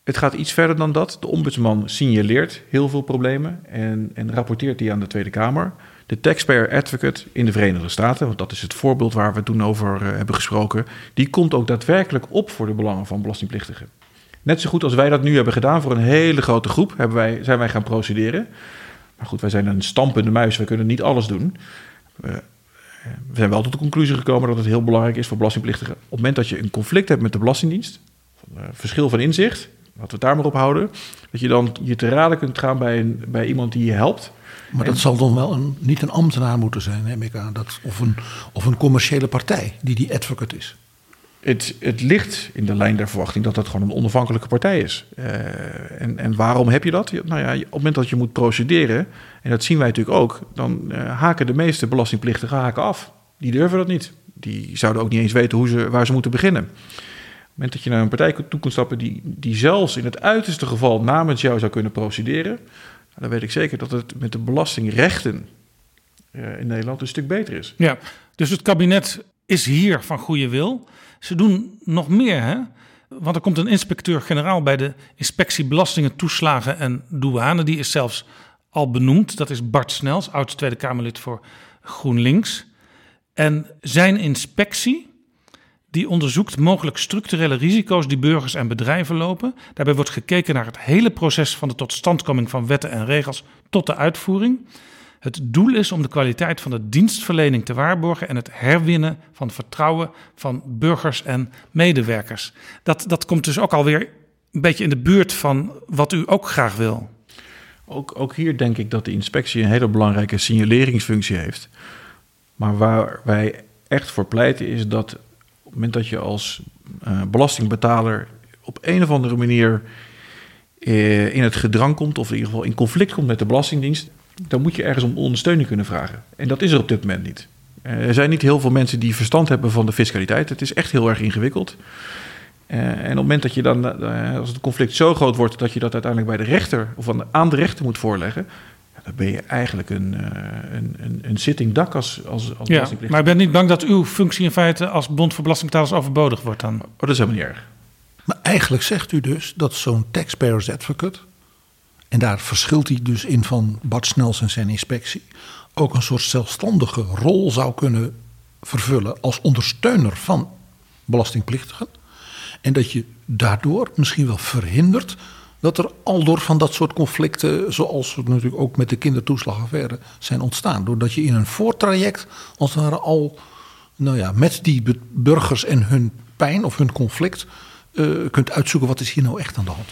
Het gaat iets verder dan dat. De ombudsman signaleert heel veel problemen en, en rapporteert die aan de Tweede Kamer. De taxpayer advocate in de Verenigde Staten, want dat is het voorbeeld waar we toen over eh, hebben gesproken, die komt ook daadwerkelijk op voor de belangen van belastingplichtigen. Net zo goed als wij dat nu hebben gedaan voor een hele grote groep, hebben wij, zijn wij gaan procederen. Maar goed, wij zijn een stampende muis, we kunnen niet alles doen. We, we zijn wel tot de conclusie gekomen dat het heel belangrijk is voor belastingplichtigen. Op het moment dat je een conflict hebt met de Belastingdienst, uh, verschil van inzicht, laten we het daar maar op houden, dat je dan je te raden kunt gaan bij, een, bij iemand die je helpt. Maar dat zal dan wel een, niet een ambtenaar moeten zijn, neem ik aan. Dat, of, een, of een commerciële partij die die advocate is. Het, het ligt in de lijn der verwachting dat dat gewoon een onafhankelijke partij is. Uh, en, en waarom heb je dat? Nou ja, op het moment dat je moet procederen, en dat zien wij natuurlijk ook, dan uh, haken de meeste belastingplichtigen haken af. Die durven dat niet. Die zouden ook niet eens weten hoe ze, waar ze moeten beginnen. Op het moment dat je naar een partij toe kunt stappen die, die zelfs in het uiterste geval namens jou zou kunnen procederen, dan weet ik zeker dat het met de belastingrechten uh, in Nederland een stuk beter is. Ja, dus het kabinet is hier van goede wil. Ze doen nog meer, hè? Want er komt een inspecteur-generaal bij de inspectie belastingen, toeslagen en douane. Die is zelfs al benoemd. Dat is Bart Snels, oud Tweede Kamerlid voor GroenLinks. En zijn inspectie die onderzoekt mogelijk structurele risico's die burgers en bedrijven lopen. Daarbij wordt gekeken naar het hele proces van de totstandkoming van wetten en regels tot de uitvoering. Het doel is om de kwaliteit van de dienstverlening te waarborgen en het herwinnen van vertrouwen van burgers en medewerkers. Dat, dat komt dus ook alweer een beetje in de buurt van wat u ook graag wil. Ook, ook hier denk ik dat de inspectie een hele belangrijke signaleringsfunctie heeft. Maar waar wij echt voor pleiten is dat op het moment dat je als uh, belastingbetaler op een of andere manier uh, in het gedrang komt, of in ieder geval in conflict komt met de Belastingdienst, dan moet je ergens om ondersteuning kunnen vragen. En dat is er op dit moment niet. Uh, er zijn niet heel veel mensen die verstand hebben van de fiscaliteit. Het is echt heel erg ingewikkeld. Uh, en op het moment dat je dan, uh, als het conflict zo groot wordt dat je dat uiteindelijk bij de rechter of aan de, rechter moet voorleggen, dan ben je eigenlijk een, een, een, een zitting dak als, als, als ja, Maar ik ben niet bang dat uw functie in feite als Bond voor Belastingbetalers overbodig wordt dan? Oh, dat is helemaal niet erg. Maar eigenlijk zegt u dus dat zo'n taxpayers advocate, en daar verschilt hij dus in van Bart Snels en zijn inspectie, ook een soort zelfstandige rol zou kunnen vervullen als ondersteuner van belastingplichtigen. En dat je daardoor misschien wel verhindert dat er al door van dat soort conflicten, zoals natuurlijk ook met de kindertoeslagaffaire zijn ontstaan. Doordat je in een voortraject als het ware al nou ja, met die burgers en hun pijn of hun conflict uh, kunt uitzoeken wat is hier nou echt aan de hand.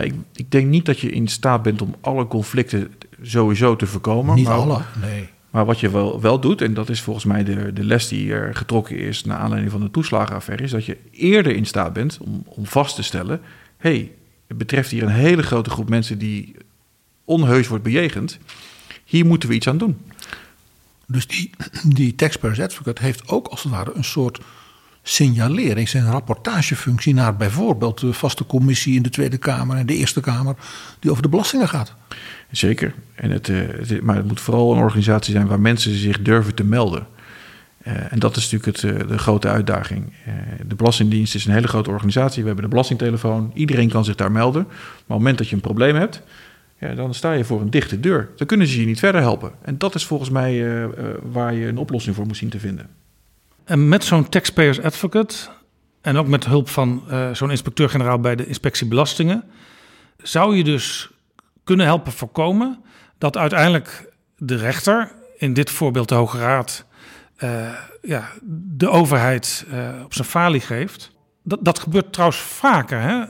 Ik, ik, denk niet dat je in staat bent om alle conflicten sowieso te voorkomen. Niet maar, alle, nee. Maar wat je wel, wel doet, en dat is volgens mij de, de les die er getrokken is naar aanleiding van de toeslagenaffaire, is dat je eerder in staat bent om, om vast te stellen: hé, hey, het betreft hier een hele grote groep mensen die onheus wordt bejegend. Hier moeten we iets aan doen. Dus die, die taxpayers advocate heeft ook als het ware een soort signalerings- en rapportagefunctie naar bijvoorbeeld de vaste commissie in de Tweede Kamer en de Eerste Kamer die over de belastingen gaat. Zeker. En het, het, maar het moet vooral een organisatie zijn waar mensen zich durven te melden. Uh, en dat is natuurlijk het, de grote uitdaging. De Belastingdienst is een hele grote organisatie. We hebben de belastingtelefoon. Iedereen kan zich daar melden. Maar op het moment dat je een probleem hebt, ja, dan sta je voor een dichte deur. Dan kunnen ze je niet verder helpen. En dat is volgens mij waar je een oplossing voor moet zien te vinden. En met zo'n taxpayers advocate en ook met hulp van zo'n inspecteur-generaal bij de inspectie belastingen, zou je dus kunnen helpen voorkomen dat uiteindelijk de rechter, in dit voorbeeld de Hoge Raad, uh, ja, de overheid uh, op zijn falie geeft. Dat, dat gebeurt trouwens vaker. Hè?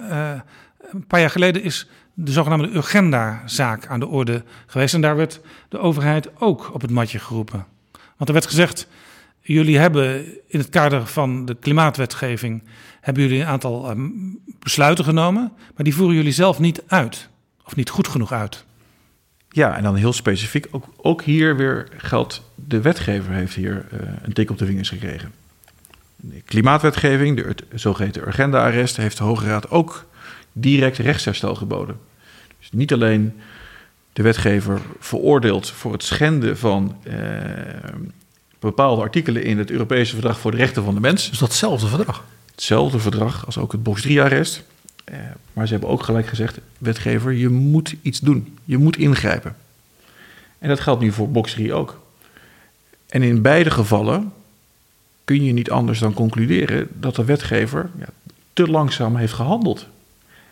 Een paar jaar geleden is de zogenaamde Urgenda-zaak aan de orde geweest. En daar werd de overheid ook op het matje geroepen. Want er werd gezegd, jullie hebben in het kader van de klimaatwetgeving... hebben jullie een aantal um, besluiten genomen, maar die voeren jullie zelf niet uit. Of niet goed genoeg uit. Ja, en dan heel specifiek, ook, ook hier weer geldt, de wetgever heeft hier uh, een tik op de vingers gekregen. De klimaatwetgeving, de zogeheten agenda-arrest, heeft de Hoge Raad ook direct rechtsherstel geboden. Dus niet alleen de wetgever veroordeeld voor het schenden van uh, bepaalde artikelen in het Europese Verdrag voor de Rechten van de Mens. Dus datzelfde verdrag? Hetzelfde verdrag als ook het Box 3-arrest. Uh, maar ze hebben ook gelijk gezegd, wetgever, je moet iets doen. Je moet ingrijpen. En dat geldt nu voor box 3 ook. En in beide gevallen kun je niet anders dan concluderen dat de wetgever ja, te langzaam heeft gehandeld.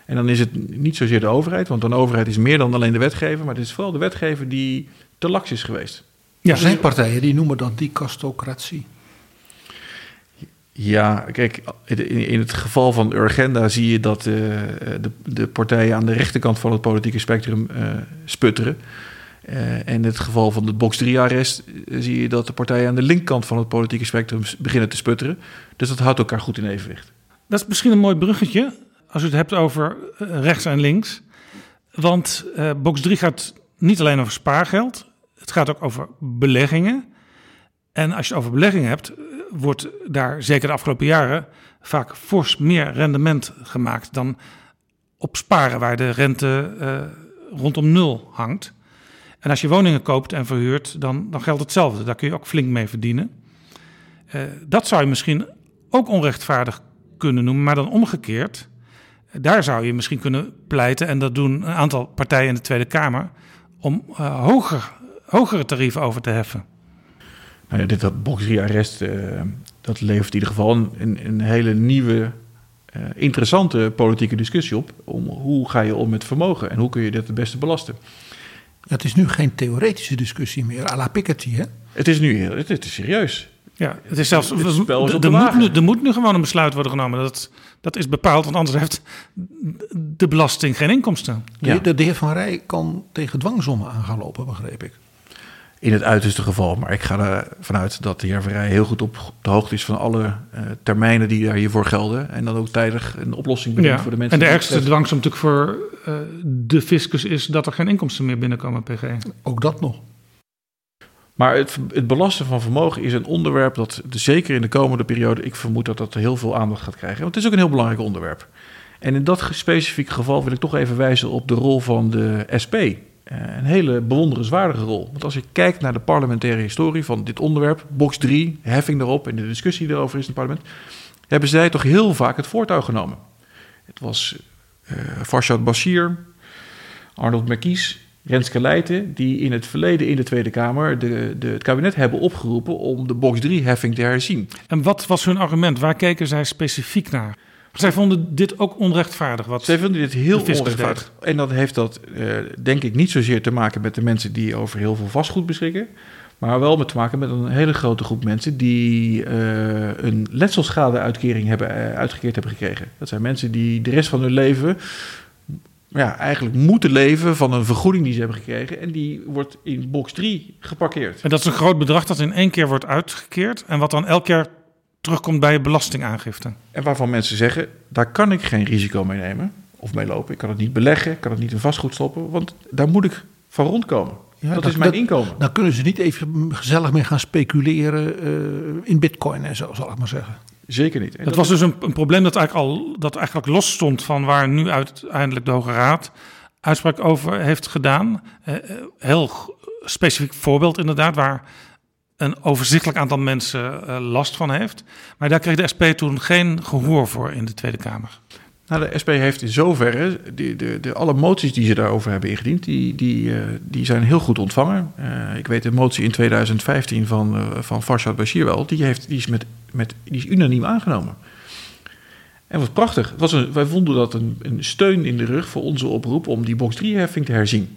En dan is het niet zozeer de overheid, want een overheid is meer dan alleen de wetgever, maar het is vooral de wetgever die te laks is geweest. Ja, er zijn partijen die noemen dat dicastocratie. Ja, kijk, in het geval van Urgenda zie je dat uh, de, de, partijen aan de rechterkant van het politieke spectrum uh, sputteren. Uh, en in het geval van de Box 3-arrest zie je dat de partijen aan de linkerkant van het politieke spectrum beginnen te sputteren. Dus dat houdt elkaar goed in evenwicht. Dat is misschien een mooi bruggetje als u het hebt over rechts en links. Want Box 3 gaat niet alleen over spaargeld, het gaat ook over beleggingen. En als je het over beleggingen hebt, wordt daar zeker de afgelopen jaren vaak fors meer rendement gemaakt dan op sparen, waar de rente uh, rondom nul hangt. En als je woningen koopt en verhuurt, dan, dan geldt hetzelfde. Daar kun je ook flink mee verdienen. Uh, dat zou je misschien ook onrechtvaardig kunnen noemen, maar dan omgekeerd. Daar zou je misschien kunnen pleiten, en dat doen een aantal partijen in de Tweede Kamer, om hoger, hogere tarieven over te heffen. Nou ja, dit dat box 3 arrest, uh, dat levert in ieder geval een, een hele nieuwe, uh, interessante politieke discussie op. Om hoe ga je om met vermogen en hoe kun je dit het beste belasten. Het is nu geen theoretische discussie meer, à la Piketty, hè? Het is nu heel, het, het is serieus. Ja, het is zelfs. Het spel is er, moet nu, er moet nu gewoon een besluit worden genomen. Dat, dat is bepaald, want anders heeft de belasting geen inkomsten. Ja. De, de heer Van Rij kan tegen dwangsommen aan gaan lopen, begreep ik in het uiterste geval. Maar ik ga ervan uit dat de heer Verrij heel goed op de hoogte is van alle uh, termijnen die daar hiervoor gelden. En dan ook tijdig een oplossing bedenkt ja. voor de mensen. En de ergste dwangsom natuurlijk voor uh, de fiscus is dat er geen inkomsten meer binnenkomen, PG. Ook dat nog. Maar het, het belasten van vermogen is een onderwerp dat zeker in de komende periode, ik vermoed dat dat heel veel aandacht gaat krijgen. Want het is ook een heel belangrijk onderwerp. En in dat specifieke geval wil ik toch even wijzen op de rol van de SP. Uh, een hele bewonderenswaardige rol. Want als je kijkt naar de parlementaire historie van dit onderwerp, box 3, heffing erop en de discussie erover is in het parlement, hebben zij toch heel vaak het voortouw genomen. Het was uh, Farshad Bashir, Arnold Merkies, Renske Leijten, die in het verleden in de Tweede Kamer de, de, het kabinet hebben opgeroepen om de box 3-heffing te herzien. En wat was hun argument? Waar keken zij specifiek naar? Zij vonden dit ook onrechtvaardig. Wat Zij vonden dit heel onrechtvaardig. En dat heeft dat, uh, denk ik, niet zozeer te maken met de mensen die over heel veel vastgoed beschikken. Maar wel met te maken met een hele grote groep mensen die uh, een letselschadeuitkering hebben uh, uitgekeerd hebben gekregen. Dat zijn mensen die de rest van hun leven ja, eigenlijk moeten leven van een vergoeding die ze hebben gekregen. En die wordt in box 3 geparkeerd. En dat is een groot bedrag dat in één keer wordt uitgekeerd. En wat dan elk jaar terugkomt bij je belastingaangifte. En waarvan mensen zeggen, daar kan ik geen risico mee nemen of mee lopen. Ik kan het niet beleggen, ik kan het niet in vastgoed stoppen, want daar moet ik van rondkomen. Ja, dat, dat, is mijn dat, inkomen. Dan kunnen ze niet even gezellig mee gaan speculeren uh, in bitcoin en zo, zal ik maar zeggen. Zeker niet. En dat, dat was dus een, een, probleem dat eigenlijk, al, dat eigenlijk los stond van waar nu uiteindelijk de Hoge Raad uitspraak over heeft gedaan. Uh, heel specifiek voorbeeld inderdaad, waar een overzichtelijk aantal mensen uh, last van heeft. Maar daar kreeg de SP toen geen gehoor voor in de Tweede Kamer. Nou, de SP heeft in zoverre, de, de, de, alle moties die ze daarover hebben ingediend, die, die, uh, die zijn heel goed ontvangen. Uh, ik weet de motie in 2015 van, uh, van Farshad Bashir wel, die, heeft, die, is met, met, die is unaniem aangenomen. En wat prachtig. Was een, wij vonden dat een, een steun in de rug voor onze oproep om die box 3-heffing te herzien.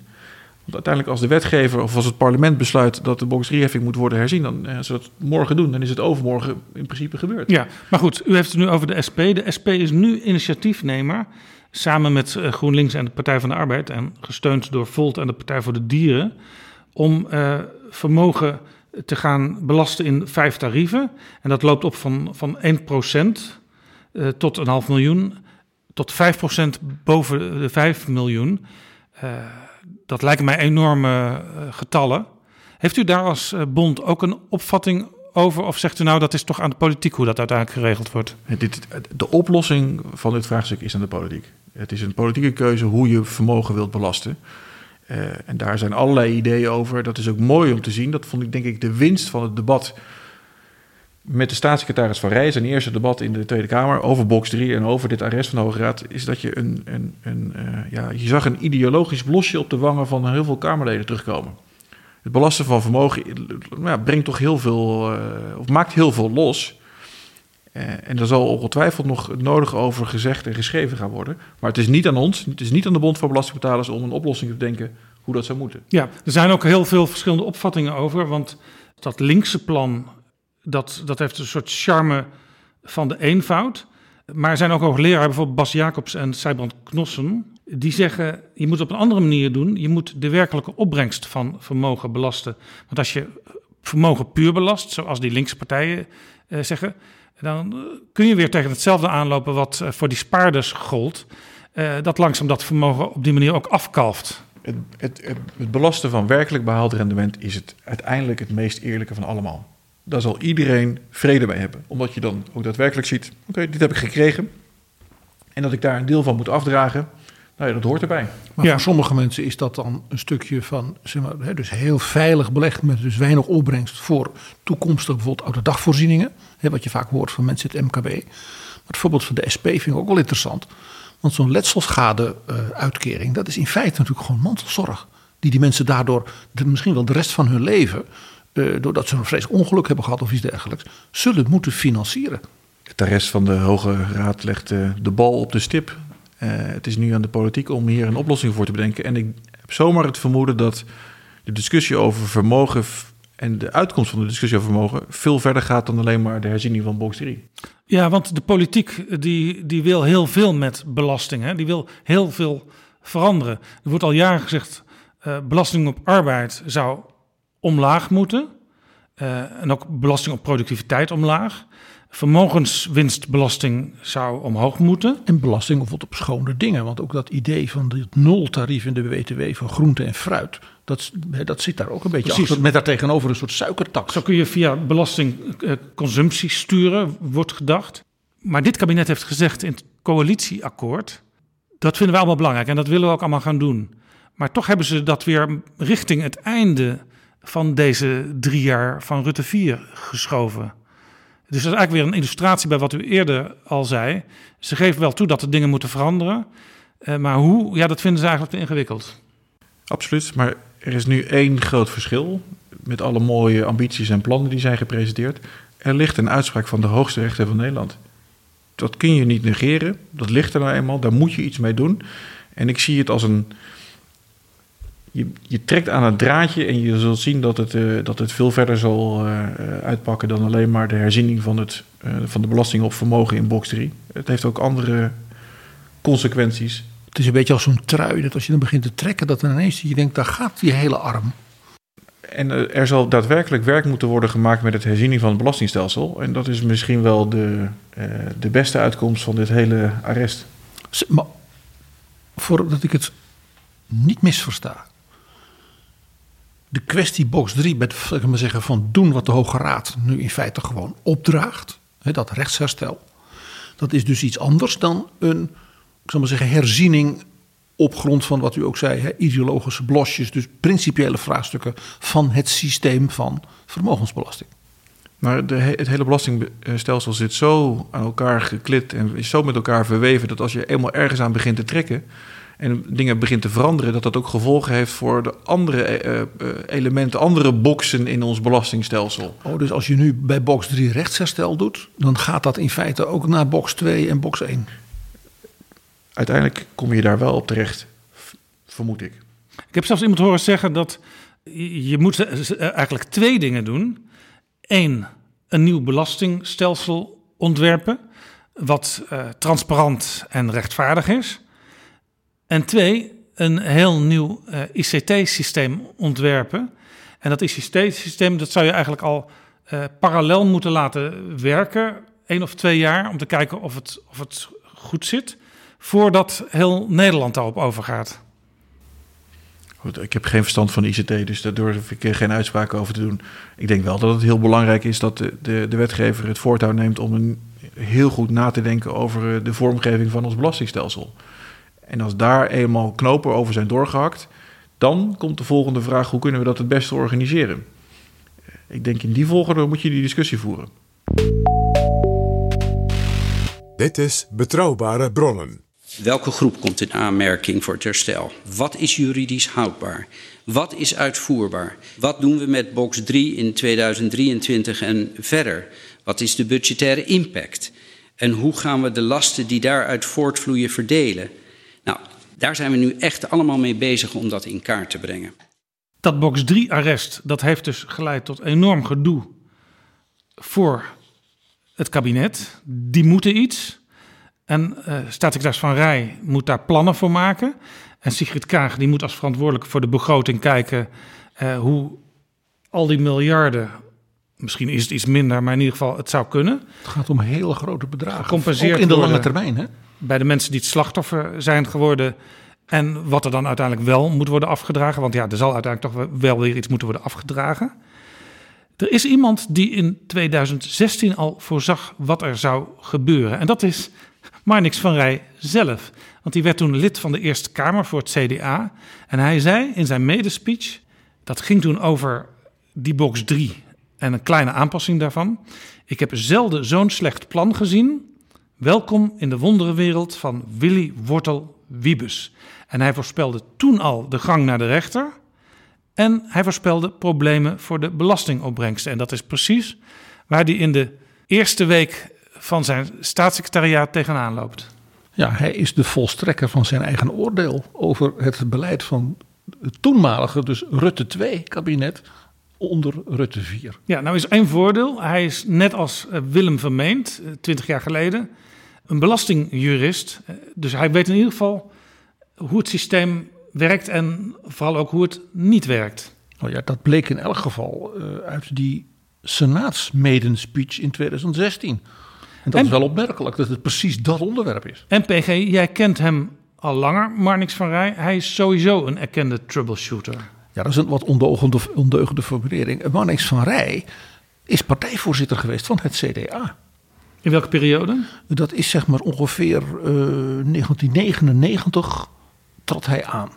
Want uiteindelijk als de wetgever of als het parlement besluit dat de box 3-heffing moet worden herzien, dan als ze morgen doen, dan is het overmorgen in principe gebeurd. Ja, maar goed, u heeft het nu over de SP. De SP is nu initiatiefnemer samen met GroenLinks en de Partij van de Arbeid en gesteund door Volt en de Partij voor de Dieren om uh, vermogen te gaan belasten in vijf tarieven. En dat loopt op van, van 1% uh, tot een half miljoen tot 5% boven de 5 miljoen. Uh, dat lijken mij enorme uh, getallen. Heeft u daar als uh, bond ook een opvatting over? Of zegt u nou dat is toch aan de politiek hoe dat uiteindelijk geregeld wordt? De oplossing van dit vraagstuk is aan de politiek. Het is een politieke keuze hoe je vermogen wilt belasten. Uh, en daar zijn allerlei ideeën over. Dat is ook mooi om te zien. Dat vond ik denk ik de winst van het debat met de staatssecretaris van Rij, zijn eerste debat in de Tweede Kamer over box 3 en over dit arrest van de Hoge Raad, is dat je een, een, een uh, ja, je zag een ideologisch blosje op de wangen van heel veel Kamerleden terugkomen. Het belasten van vermogen ja, brengt toch heel veel, uh, of maakt heel veel los. Uh, en er zal ongetwijfeld nog nodig over gezegd en geschreven gaan worden. Maar het is niet aan ons, het is niet aan de Bond van Belastingbetalers om een oplossing te denken hoe dat zou moeten. Ja, er zijn ook heel veel verschillende opvattingen over, want dat linkse plan dat, dat heeft een soort charme van de eenvoud. Maar er zijn ook hoogleraren, bijvoorbeeld Bas Jacobs en Sijbrand Knossen, die zeggen: je moet het op een andere manier doen. Je moet de werkelijke opbrengst van vermogen belasten. Want als je vermogen puur belast, zoals die linkse partijen uh, zeggen, dan kun je weer tegen hetzelfde aanlopen wat uh, voor die spaarders gold. Uh, dat langzaam dat vermogen op die manier ook afkalft. Het, het, het belasten van werkelijk behaald rendement is het uiteindelijk het meest eerlijke van allemaal daar zal iedereen vrede mee hebben. Omdat je dan ook daadwerkelijk ziet: oké, okay, dit heb ik gekregen. En dat ik daar een deel van moet afdragen. Nou ja, dat hoort erbij. Maar ja. voor sommige mensen is dat dan een stukje van, zeg maar, hè, dus heel veilig belegd met dus weinig opbrengst voor toekomstige bijvoorbeeld oude dagvoorzieningen. Hè, wat je vaak hoort van mensen in het MKB. Maar het voorbeeld van de SP vind ik ook wel interessant. Want zo'n letselschade-uitkering, dat is in feite natuurlijk gewoon mantelzorg. Die die mensen daardoor de, misschien wel de rest van hun leven uh, doordat ze een vreselijk ongeluk hebben gehad of iets dergelijks, zullen moeten financieren. De rest van de Hoge Raad legt uh, de bal op de stip. Uh, het is nu aan de politiek om hier een oplossing voor te bedenken. En ik heb zomaar het vermoeden dat de discussie over vermogen en de uitkomst van de discussie over vermogen veel verder gaat dan alleen maar de herziening van box 3. Ja, want de politiek die, die wil heel veel met belasting. Hè? Die wil heel veel veranderen. Er wordt al jaren gezegd, uh, belasting op arbeid zou omlaag moeten. Uh, en ook belasting op productiviteit omlaag. vermogenswinstbelasting zou omhoog moeten. En belasting bijvoorbeeld op schone dingen. Want ook dat idee van het nultarief in de BTW van groente en fruit. Dat, dat zit daar ook een beetje Precies. achter. Met daartegenover een soort suikertax. Zo kun je via belasting eh, consumptie sturen, wordt gedacht. Maar dit kabinet heeft gezegd in het coalitieakkoord. Dat vinden we allemaal belangrijk en dat willen we ook allemaal gaan doen. Maar toch hebben ze dat weer richting het einde van deze drie jaar van Rutte 4 geschoven. Dus dat is eigenlijk weer een illustratie bij wat u eerder al zei. Ze geven wel toe dat er dingen moeten veranderen. eh, maar hoe, ja, dat vinden ze eigenlijk te ingewikkeld. Absoluut, maar er is nu één groot verschil met alle mooie ambities en plannen die zijn gepresenteerd. Er ligt een uitspraak van de hoogste rechter van Nederland. Dat kun je niet negeren, dat ligt er nou eenmaal, daar moet je iets mee doen. En ik zie het als een... Je, je trekt aan het draadje en je zult zien dat het, eh, dat het veel verder zal eh, uitpakken dan alleen maar de herziening van, het, eh, van de belasting op vermogen in box 3. Het heeft ook andere consequenties. Het is een beetje als zo'n trui. Dat als je dan begint te trekken, dat dan ineens je denkt, daar gaat die hele arm. En er zal daadwerkelijk werk moeten worden gemaakt met het herziening van het belastingstelsel. En dat is misschien wel de, de beste uitkomst van dit hele arrest. Maar voordat ik het niet misversta. De kwestie box 3 met ik maar zeggen, van doen wat de Hoge Raad nu in feite gewoon opdraagt. Hè, dat rechtsherstel. Dat is dus iets anders dan een ik maar zeggen, herziening op grond van wat u ook zei, hè, ideologische blosjes. Dus principiële vraagstukken van het systeem van vermogensbelasting. Maar de, he- het hele belastingstelsel zit zo aan elkaar geklit en is zo met elkaar verweven dat als je eenmaal ergens aan begint te trekken en dingen begint te veranderen, dat dat ook gevolgen heeft voor de andere eh, eh, elementen, andere boxen in ons belastingstelsel. Oh, dus als je nu bij box 3 rechtsherstel doet, dan gaat dat in feite ook naar box 2 en box 1. Uiteindelijk kom je daar wel op terecht, vermoed ik. Ik heb zelfs iemand horen zeggen dat je moet eh, eigenlijk twee dingen doen. Eén, een nieuw belastingstelsel ontwerpen, wat eh, transparant en rechtvaardig is. En twee, een heel nieuw eh, ICT-systeem ontwerpen. En dat ICT-systeem, dat zou je eigenlijk al eh, parallel moeten laten werken, één of twee jaar, om te kijken of het, of het goed zit, voordat heel Nederland daarop overgaat. Goed, ik heb geen verstand van ICT, dus daar durf ik eh, geen uitspraken over te doen. Ik denk wel dat het heel belangrijk is dat de, de, de wetgever het voortouw neemt om een, heel goed na te denken over de vormgeving van ons belastingstelsel. En als daar eenmaal knopen over zijn doorgehakt, dan komt de volgende vraag: hoe kunnen we dat het beste organiseren? Ik denk in die volgorde moet je die discussie voeren. Dit is Betrouwbare Bronnen. Welke groep komt in aanmerking voor het herstel? Wat is juridisch houdbaar? Wat is uitvoerbaar? Wat doen we met box 3 in 2023 en verder? Wat is de budgettaire impact? En hoe gaan we de lasten die daaruit voortvloeien verdelen? Nou, daar zijn we nu echt allemaal mee bezig om dat in kaart te brengen. Dat box 3 arrest, dat heeft dus geleid tot enorm gedoe voor het kabinet. Die moeten iets. En uh, staatssecretaris Van Rij moet daar plannen voor maken. En Sigrid Kaag die moet als verantwoordelijk voor de begroting kijken uh, hoe al die miljarden, misschien is het iets minder, maar in ieder geval het zou kunnen. Het gaat om hele grote bedragen. Ook in de lange termijn, hè? Bij de mensen die het slachtoffer zijn geworden. En wat er dan uiteindelijk wel moet worden afgedragen. Want ja, er zal uiteindelijk toch wel weer iets moeten worden afgedragen. Er is iemand die in 2016 al voorzag wat er zou gebeuren. En dat is Marnix van Rij zelf. Want die werd toen lid van de Eerste Kamer voor het CDA. En hij zei in zijn medespeech, dat ging toen over die box 3 en een kleine aanpassing daarvan. Ik heb zelden zo'n slecht plan gezien. Welkom in de wonderenwereld van Willy Wortel Wiebes. En hij voorspelde toen al de gang naar de rechter. En hij voorspelde problemen voor de belastingopbrengsten. En dat is precies waar hij in de eerste week van zijn staatssecretariaat tegenaan loopt. Ja, hij is de volstrekker van zijn eigen oordeel over het beleid van het toenmalige, dus Rutte 2-kabinet onder Rutte 4. Ja, nou is één voordeel. Hij is net als eh, Willem Vermeend, twintig jaar geleden, een belastingjurist. Dus hij weet in ieder geval hoe het systeem werkt en vooral ook hoe het niet werkt. Oh ja, dat bleek in elk geval uh, uit die senaatsmedenspeech in 2016. En dat is wel opmerkelijk dat het precies dat onderwerp is. En PG, jij kent hem al langer, Marnix van Rij. Hij is sowieso een erkende troubleshooter. Ja, dat is een wat ondeugende, ondeugende formulering. Marnix van Rij is partijvoorzitter geweest van het CDA. In welke periode? Dat is zeg maar ongeveer uh, 1999 trad hij aan.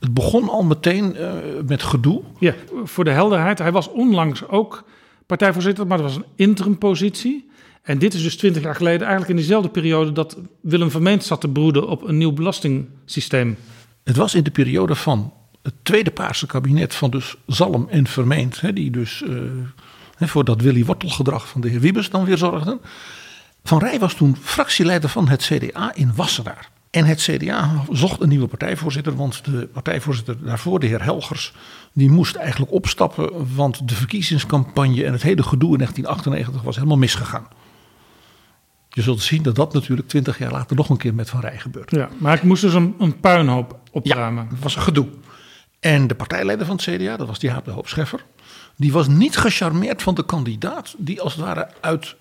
Het begon al meteen uh, met gedoe. Ja, voor de helderheid. Hij was onlangs ook partijvoorzitter, maar dat was een interimpositie. En dit is dus twintig jaar geleden, eigenlijk in diezelfde periode dat Willem Vermeend zat te broeden op een nieuw belastingssysteem. Het was in de periode van het tweede Paarse kabinet van dus Zalm en Vermeend, hè, die dus uh, voor dat Willy Wortelgedrag van de heer Wiebes dan weer zorgden. Van Rij was toen fractieleider van het CDA in Wassenaar. En het CDA zocht een nieuwe partijvoorzitter, want de partijvoorzitter daarvoor, de heer Helgers, die moest eigenlijk opstappen, want de verkiezingscampagne en het hele gedoe in 1998 was helemaal misgegaan. Je zult zien dat dat natuurlijk twintig jaar later nog een keer met Van Rij gebeurt. Ja, maar ik moest dus een, een puinhoop opruimen. Ja, het was een gedoe. En de partijleider van het CDA, dat was die de Hoop Scheffer, die was niet gecharmeerd van de kandidaat die als het ware uit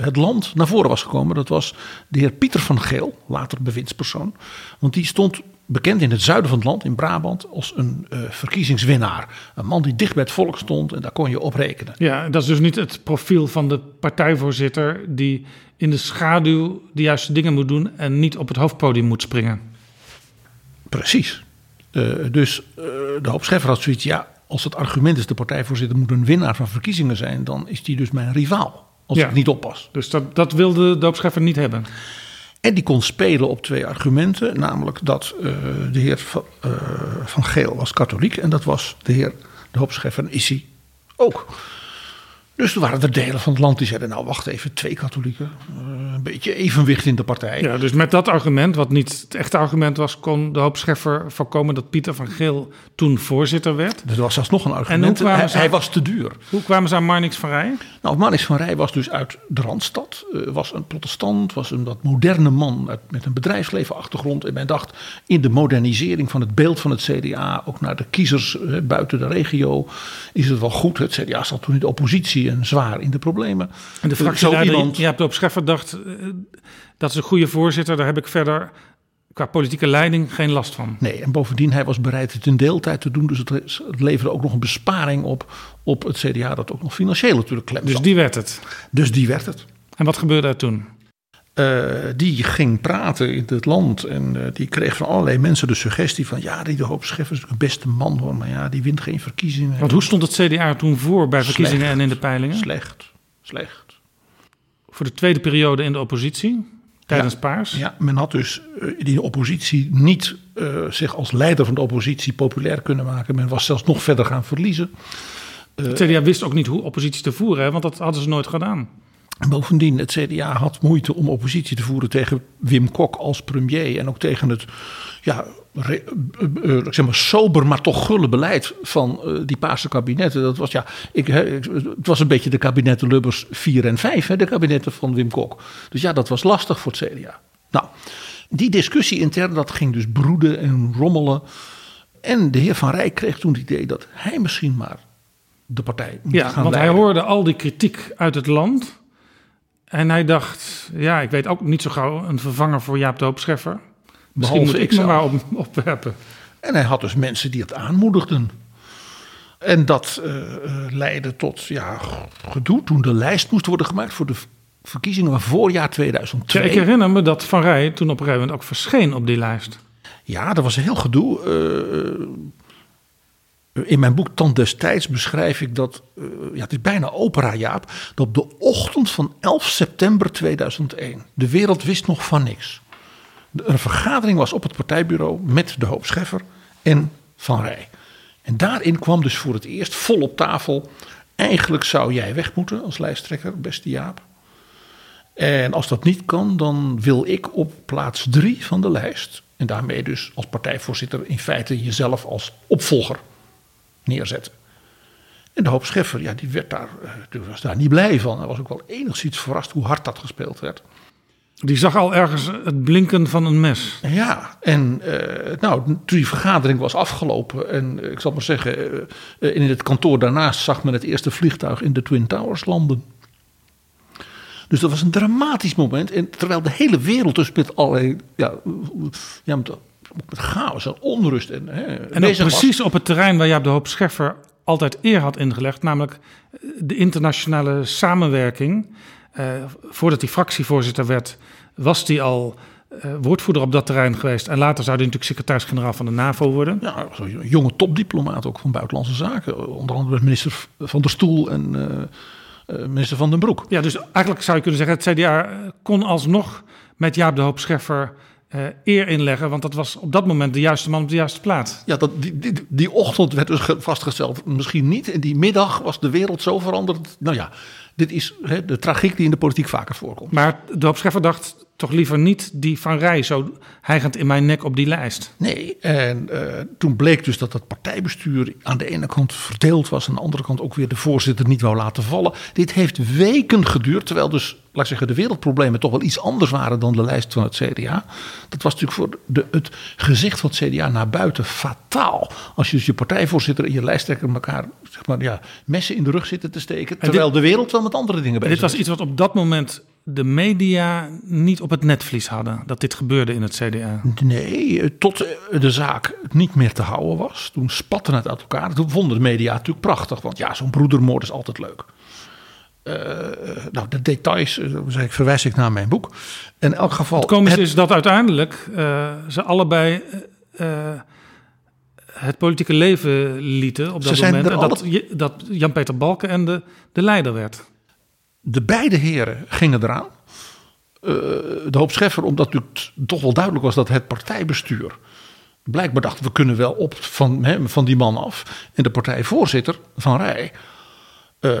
het land naar voren was gekomen. Dat was de heer Pieter van Geel, later bewindspersoon. Want die stond bekend in het zuiden van het land, in Brabant, als een uh, verkiezingswinnaar. Een man die dicht bij het volk stond en daar kon je op rekenen. Ja, dat is dus niet het profiel van de partijvoorzitter die in de schaduw de juiste dingen moet doen en niet op het hoofdpodium moet springen. Precies. Uh, dus uh, de hoop Scheffer had zoiets, ja, als het argument is de partijvoorzitter moet een winnaar van verkiezingen zijn, dan is die dus mijn rivaal. Als Ja. ik niet oppas. Dus dat, dat wilde de opscheffer niet hebben. En die kon spelen op twee argumenten. Namelijk dat eh, de heer van, eh, van Geel was katholiek. En dat was de heer de hoopscheffer is hij ook. Dus er waren er delen van het land die zeiden... nou, wacht even, twee katholieken. eh, een beetje evenwicht in de partij. Ja, dus met dat argument, wat niet het echte argument was, kon de hoop Scheffer voorkomen dat Pieter van Geel toen voorzitter werd. Dus er was zelfs nog een En argument. kwamen Hij, ze- hij was te duur. Hoe kwamen ze aan Marnix van Rij? Nou, Manix van Rij was dus uit de Randstad. eh, was een protestant, was een wat moderne man met een bedrijfslevenachtergrond. En men dacht in de modernisering van het beeld van het CDA, ook naar de kiezers eh, buiten de regio, is het wel goed. Het CDA zat toen in de oppositie en zwaar in de problemen. En de Zo fractieleider iemand- Hoop Scheffer dacht, eh, dat is een goede voorzitter, daar heb ik verder qua politieke leiding geen last van. Nee, en bovendien, hij was bereid het in deeltijd te doen. Dus het, het leverde ook nog een besparing op, op het CDA, dat ook nog financieel natuurlijk klem Dus die werd het. Dus die werd het. En wat gebeurde er toen? Eh, die ging praten in het land en eh, die kreeg van allerlei mensen de suggestie van ja, die de hoop Scheffer is een beste man hoor, maar ja, die wint geen verkiezingen. Want hoe stond het CDA toen voor bij verkiezingen en in de peilingen? Slecht, slecht. Voor de tweede periode in de oppositie, tijdens Ja. Paars. Ja, men had dus eh, in de oppositie niet zich als leider van de oppositie populair kunnen maken. Men was zelfs nog verder gaan verliezen. Het CDA wist ook niet hoe oppositie te voeren, hè, want dat hadden ze nooit gedaan. En bovendien, het CDA had moeite om oppositie te voeren tegen Wim Kok als premier. En ook tegen het ja, re- eh, eh, zeg maar sober, maar toch gulle beleid van eh, die Paarse kabinetten. Dat was, ja, ik, het was een beetje de kabinetten Lubbers 4 en 5, hè, de kabinetten van Wim Kok. Dus ja, dat was lastig voor het CDA. Nou, die discussie intern, dat ging dus broeden en rommelen. En de heer Van Rij kreeg toen het idee dat hij misschien maar de partij moet Ja, gaan want hij hoorde al die kritiek uit het land. En hij dacht, ja, ik weet ook niet zo gauw een vervanger voor Jaap de Hoop Scheffer. Misschien Behalve moet ik ik me zelf. maar op, opwerpen. En hij had dus mensen die het aanmoedigden. En dat eh, eh, leidde tot ja, gedoe toen de lijst moest worden gemaakt voor de verkiezingen van voorjaar Ja, 2002. ik herinner me dat Van Rij toen op een gegeven moment ook verscheen op die lijst. Ja, dat was een heel gedoe. Eh, in mijn boek Tand destijds beschrijf ik dat, eh, ja, het is bijna opera Jaap, dat op de ochtend van 11 september 2001, de wereld wist nog van niks. Een vergadering was op het partijbureau met de hoop Scheffer en Van Rij. En daarin kwam dus voor het eerst vol op tafel, eigenlijk zou jij weg moeten als lijsttrekker, beste Jaap. En als dat niet kan, dan wil ik op plaats drie van de lijst. En daarmee dus als partijvoorzitter in feite jezelf als opvolger neerzetten. En de hoop Scheffer, ja, die, werd daar, eh, die was daar niet blij van. Hij was ook wel enigszins verrast hoe hard dat gespeeld werd. Die zag al ergens het blinken van een mes. Ja, en eh, nou, toen die vergadering was afgelopen en eh, ik zal maar zeggen, in het kantoor daarnaast zag men het eerste vliegtuig in de Twin Towers landen. Dus dat was een dramatisch moment. En terwijl de hele wereld dus met allerlei ja, ja, met chaos en onrust en, hè, En ook precies op het terrein waar Jaap de Hoop Scheffer altijd eer had ingelegd, namelijk de internationale samenwerking. Uh, voordat hij fractievoorzitter werd, was hij al uh, woordvoerder op dat terrein geweest. En later zou hij natuurlijk secretaris-generaal van de NAVO worden. Ja, een jonge topdiplomaat ook van Buitenlandse Zaken. Onder andere minister van der Stoel en uh, minister van den Broek. Ja, dus eigenlijk zou je kunnen zeggen, het CDA kon alsnog met Jaap de Hoop Scheffer uh, eer inleggen. Want dat was op dat moment de juiste man op de juiste plaats. Ja, dat, die, die, die ochtend werd dus vastgesteld, misschien niet. En die middag was de wereld zo veranderd. Nou ja, dit is he, de tragiek die in de politiek vaker voorkomt. Maar de Scheffer dacht toch liever niet die Van Rij zo hijgend in mijn nek op die lijst. Nee, en uh, toen bleek dus dat het partijbestuur aan de ene kant verdeeld was... aan de andere kant ook weer de voorzitter niet wou laten vallen. Dit heeft weken geduurd, terwijl dus, laat ik zeggen... de wereldproblemen toch wel iets anders waren dan de lijst van het CDA. Dat was natuurlijk voor de, het gezicht van het CDA naar buiten fataal. Als je dus je partijvoorzitter en je lijsttrekker elkaar zeg maar, ja, messen in de rug zitten te steken... terwijl dit, de wereld wel met andere dingen bezig is. Dit was iets wat op dat moment de media niet op het netvlies hadden dat dit gebeurde in het CDA? Nee, tot de zaak niet meer te houden was. Toen spatte het uit elkaar. Toen vonden de media natuurlijk prachtig, want ja, zo'n broedermoord is altijd leuk. Uh, nou, de details uh, ik, verwijs ik naar mijn boek. In elk geval. Het komische is dat uiteindelijk uh, ze allebei het politieke leven lieten op dat moment. En dat, dat Jan-Peter Balkenende de leider werd. De beide heren gingen eraan. Uh, de hoop Scheffer, omdat het toch wel duidelijk was dat het partijbestuur blijkbaar dacht we kunnen wel op van, van die man af. En de partijvoorzitter van Rij, uh,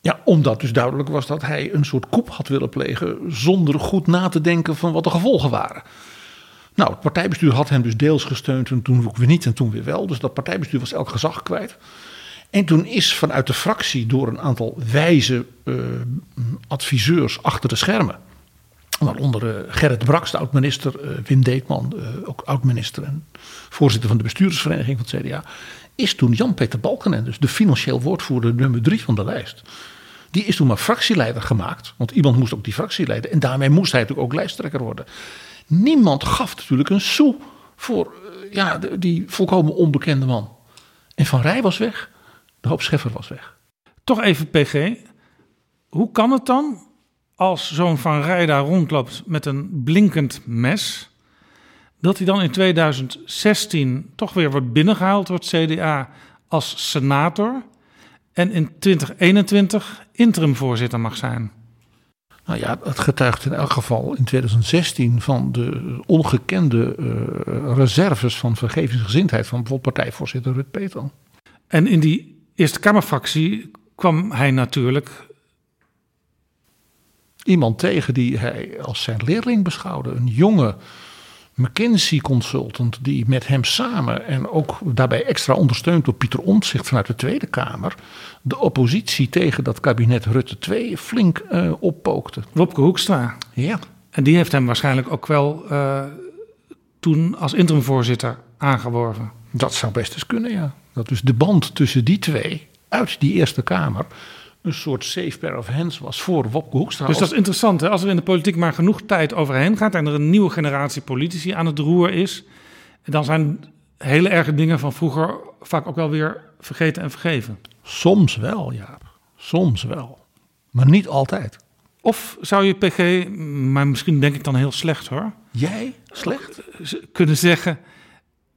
ja, omdat dus duidelijk was dat hij een soort koep had willen plegen zonder goed na te denken van wat de gevolgen waren. Nou, het partijbestuur had hem dus deels gesteund en toen ook weer niet en toen weer wel. Dus dat partijbestuur was elk gezag kwijt. En toen is vanuit de fractie door een aantal wijze uh, adviseurs achter de schermen. Waaronder uh, Gerrit Braks, de oud-minister, uh, Wim Deetman, ook oud-minister en voorzitter van de bestuurdersvereniging van het CDA. Is toen Jan-Peter Balkenende, dus de financieel woordvoerder nummer drie van de lijst. Die is toen maar fractieleider gemaakt. Want iemand moest ook die fractie leiden. En daarmee moest hij natuurlijk ook lijsttrekker worden. Niemand gaf natuurlijk een sou voor ja, die volkomen onbekende man. En Van Rij was weg. De hoop Scheffer was weg. Toch even PG. Hoe kan het dan als zo'n Van Rij daar rondloopt met een blinkend mes... dat hij dan in 2016 toch weer wordt binnengehaald door het CDA als senator... en in 2021 interimvoorzitter mag zijn? Nou ja, het getuigt in elk geval in 2016 van de ongekende uh, reserves van vergevingsgezindheid van bijvoorbeeld partijvoorzitter Rut Peter. En in die Eerste Kamerfractie kwam hij natuurlijk. Iemand tegen die hij als zijn leerling beschouwde. Een jonge McKinsey-consultant die met hem samen en ook daarbij extra ondersteund door Pieter Omtzigt vanuit de Tweede Kamer. de oppositie tegen dat kabinet Rutte 2 flink uh, oppookte. Wopke Hoekstra. Ja. En die heeft hem waarschijnlijk ook wel uh, toen als interimvoorzitter aangeworven. Dat zou best eens kunnen, ja. Dat dus de band tussen die twee uit die Eerste Kamer een soort safe pair of hands was voor Wopke Hoekstra. Dus dat is interessant. Hè? Als er in de politiek maar genoeg tijd overheen gaat en er een nieuwe generatie politici aan het roer is, dan zijn hele erge dingen van vroeger vaak ook wel weer vergeten en vergeven. Soms wel, ja. Soms wel. Maar niet altijd. Of zou je PG, maar misschien denk ik dan heel slecht hoor. Jij? Slecht? Kunnen zeggen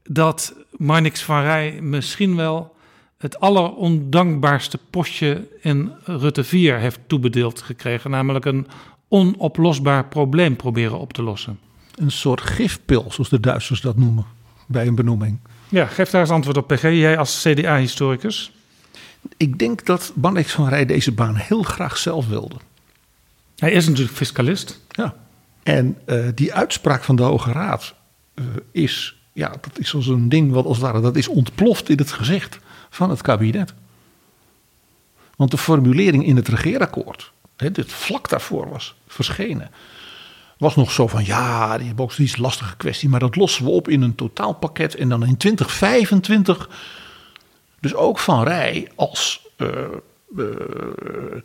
dat Marnix van Rij misschien wel het allerondankbaarste postje in Rutte 4 heeft toebedeeld gekregen. Namelijk een onoplosbaar probleem proberen op te lossen. Een soort gifpil, zoals de Duitsers dat noemen, bij een benoeming. Ja, geef daar eens antwoord op, PG. Jij als CDA-historicus. Ik denk dat Marnix van Rij deze baan heel graag zelf wilde. Hij is natuurlijk fiscalist. Ja. En uh, die uitspraak van de Hoge Raad uh, is ja, dat is een ding wat als het ware, dat is ontploft in het gezicht van het kabinet. Want de formulering in het regeerakkoord, hè, dit vlak daarvoor was verschenen, was nog zo van ja, die box is een lastige kwestie, maar dat lossen we op in een totaalpakket en dan in 2025 dus ook Van Rij als uh, uh,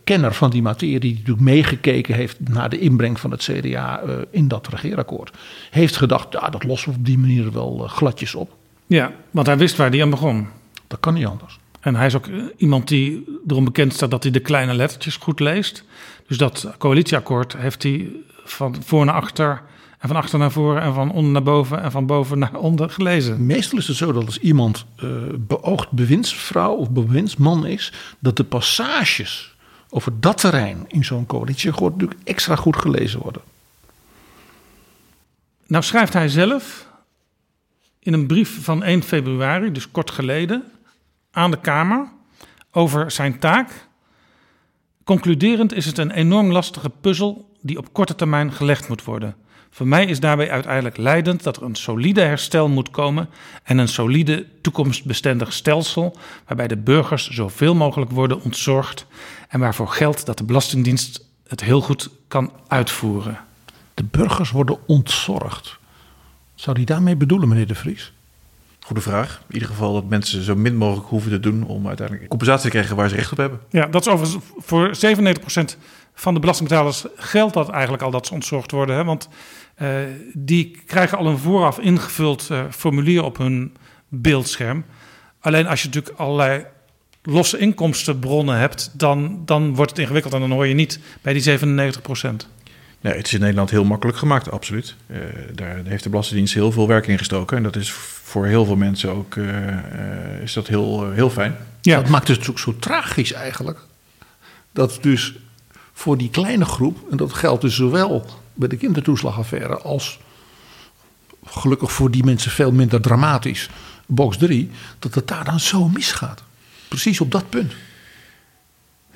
kenner van die materie, die natuurlijk meegekeken heeft naar de inbreng van het CDA uh, in dat regeerakkoord, heeft gedacht, ja, dat lossen we op die manier wel uh, gladjes op. Ja, want hij wist waar hij aan begon. Dat kan niet anders. En hij is ook iemand die erom bekend staat dat hij de kleine lettertjes goed leest. Dus dat coalitieakkoord heeft hij van voor naar achter en van achter naar voren en van onder naar boven en van boven naar onder gelezen. Meestal is het zo dat als iemand uh, beoogd bewindsvrouw of bewindsman is, dat de passages over dat terrein in zo'n coalitieakkoord natuurlijk extra goed gelezen worden. Nou schrijft hij zelf in een brief van 1 februari, dus kort geleden, aan de Kamer over zijn taak. Concluderend is het een enorm lastige puzzel die op korte termijn gelegd moet worden. Voor mij is daarbij uiteindelijk leidend dat er een solide herstel moet komen en een solide toekomstbestendig stelsel waarbij de burgers zoveel mogelijk worden ontzorgd en waarvoor geldt dat de Belastingdienst het heel goed kan uitvoeren. De burgers worden ontzorgd. Zou die daarmee bedoelen, meneer De Vries? Goede vraag. In ieder geval dat mensen zo min mogelijk hoeven te doen om uiteindelijk compensatie te krijgen waar ze recht op hebben. Ja, dat is overigens voor 97% van de belastingbetalers geldt dat eigenlijk al dat ze ontzorgd worden. Hè? Want uh, die krijgen al een vooraf ingevuld uh, formulier op hun beeldscherm. Alleen als je natuurlijk allerlei losse inkomstenbronnen hebt, dan, dan wordt het ingewikkeld en dan hoor je niet bij die 97 procent. Nee, het is in Nederland heel makkelijk gemaakt, absoluut. Uh, daar heeft de Belastingdienst heel veel werk in gestoken. En dat is voor heel veel mensen ook is dat heel, heel fijn. Ja, dat maakt het ook zo tragisch eigenlijk. Dat dus voor die kleine groep, en dat geldt dus zowel bij de kindertoeslagaffaire als gelukkig voor die mensen veel minder dramatisch, box 3, dat het daar dan zo misgaat. Precies op dat punt.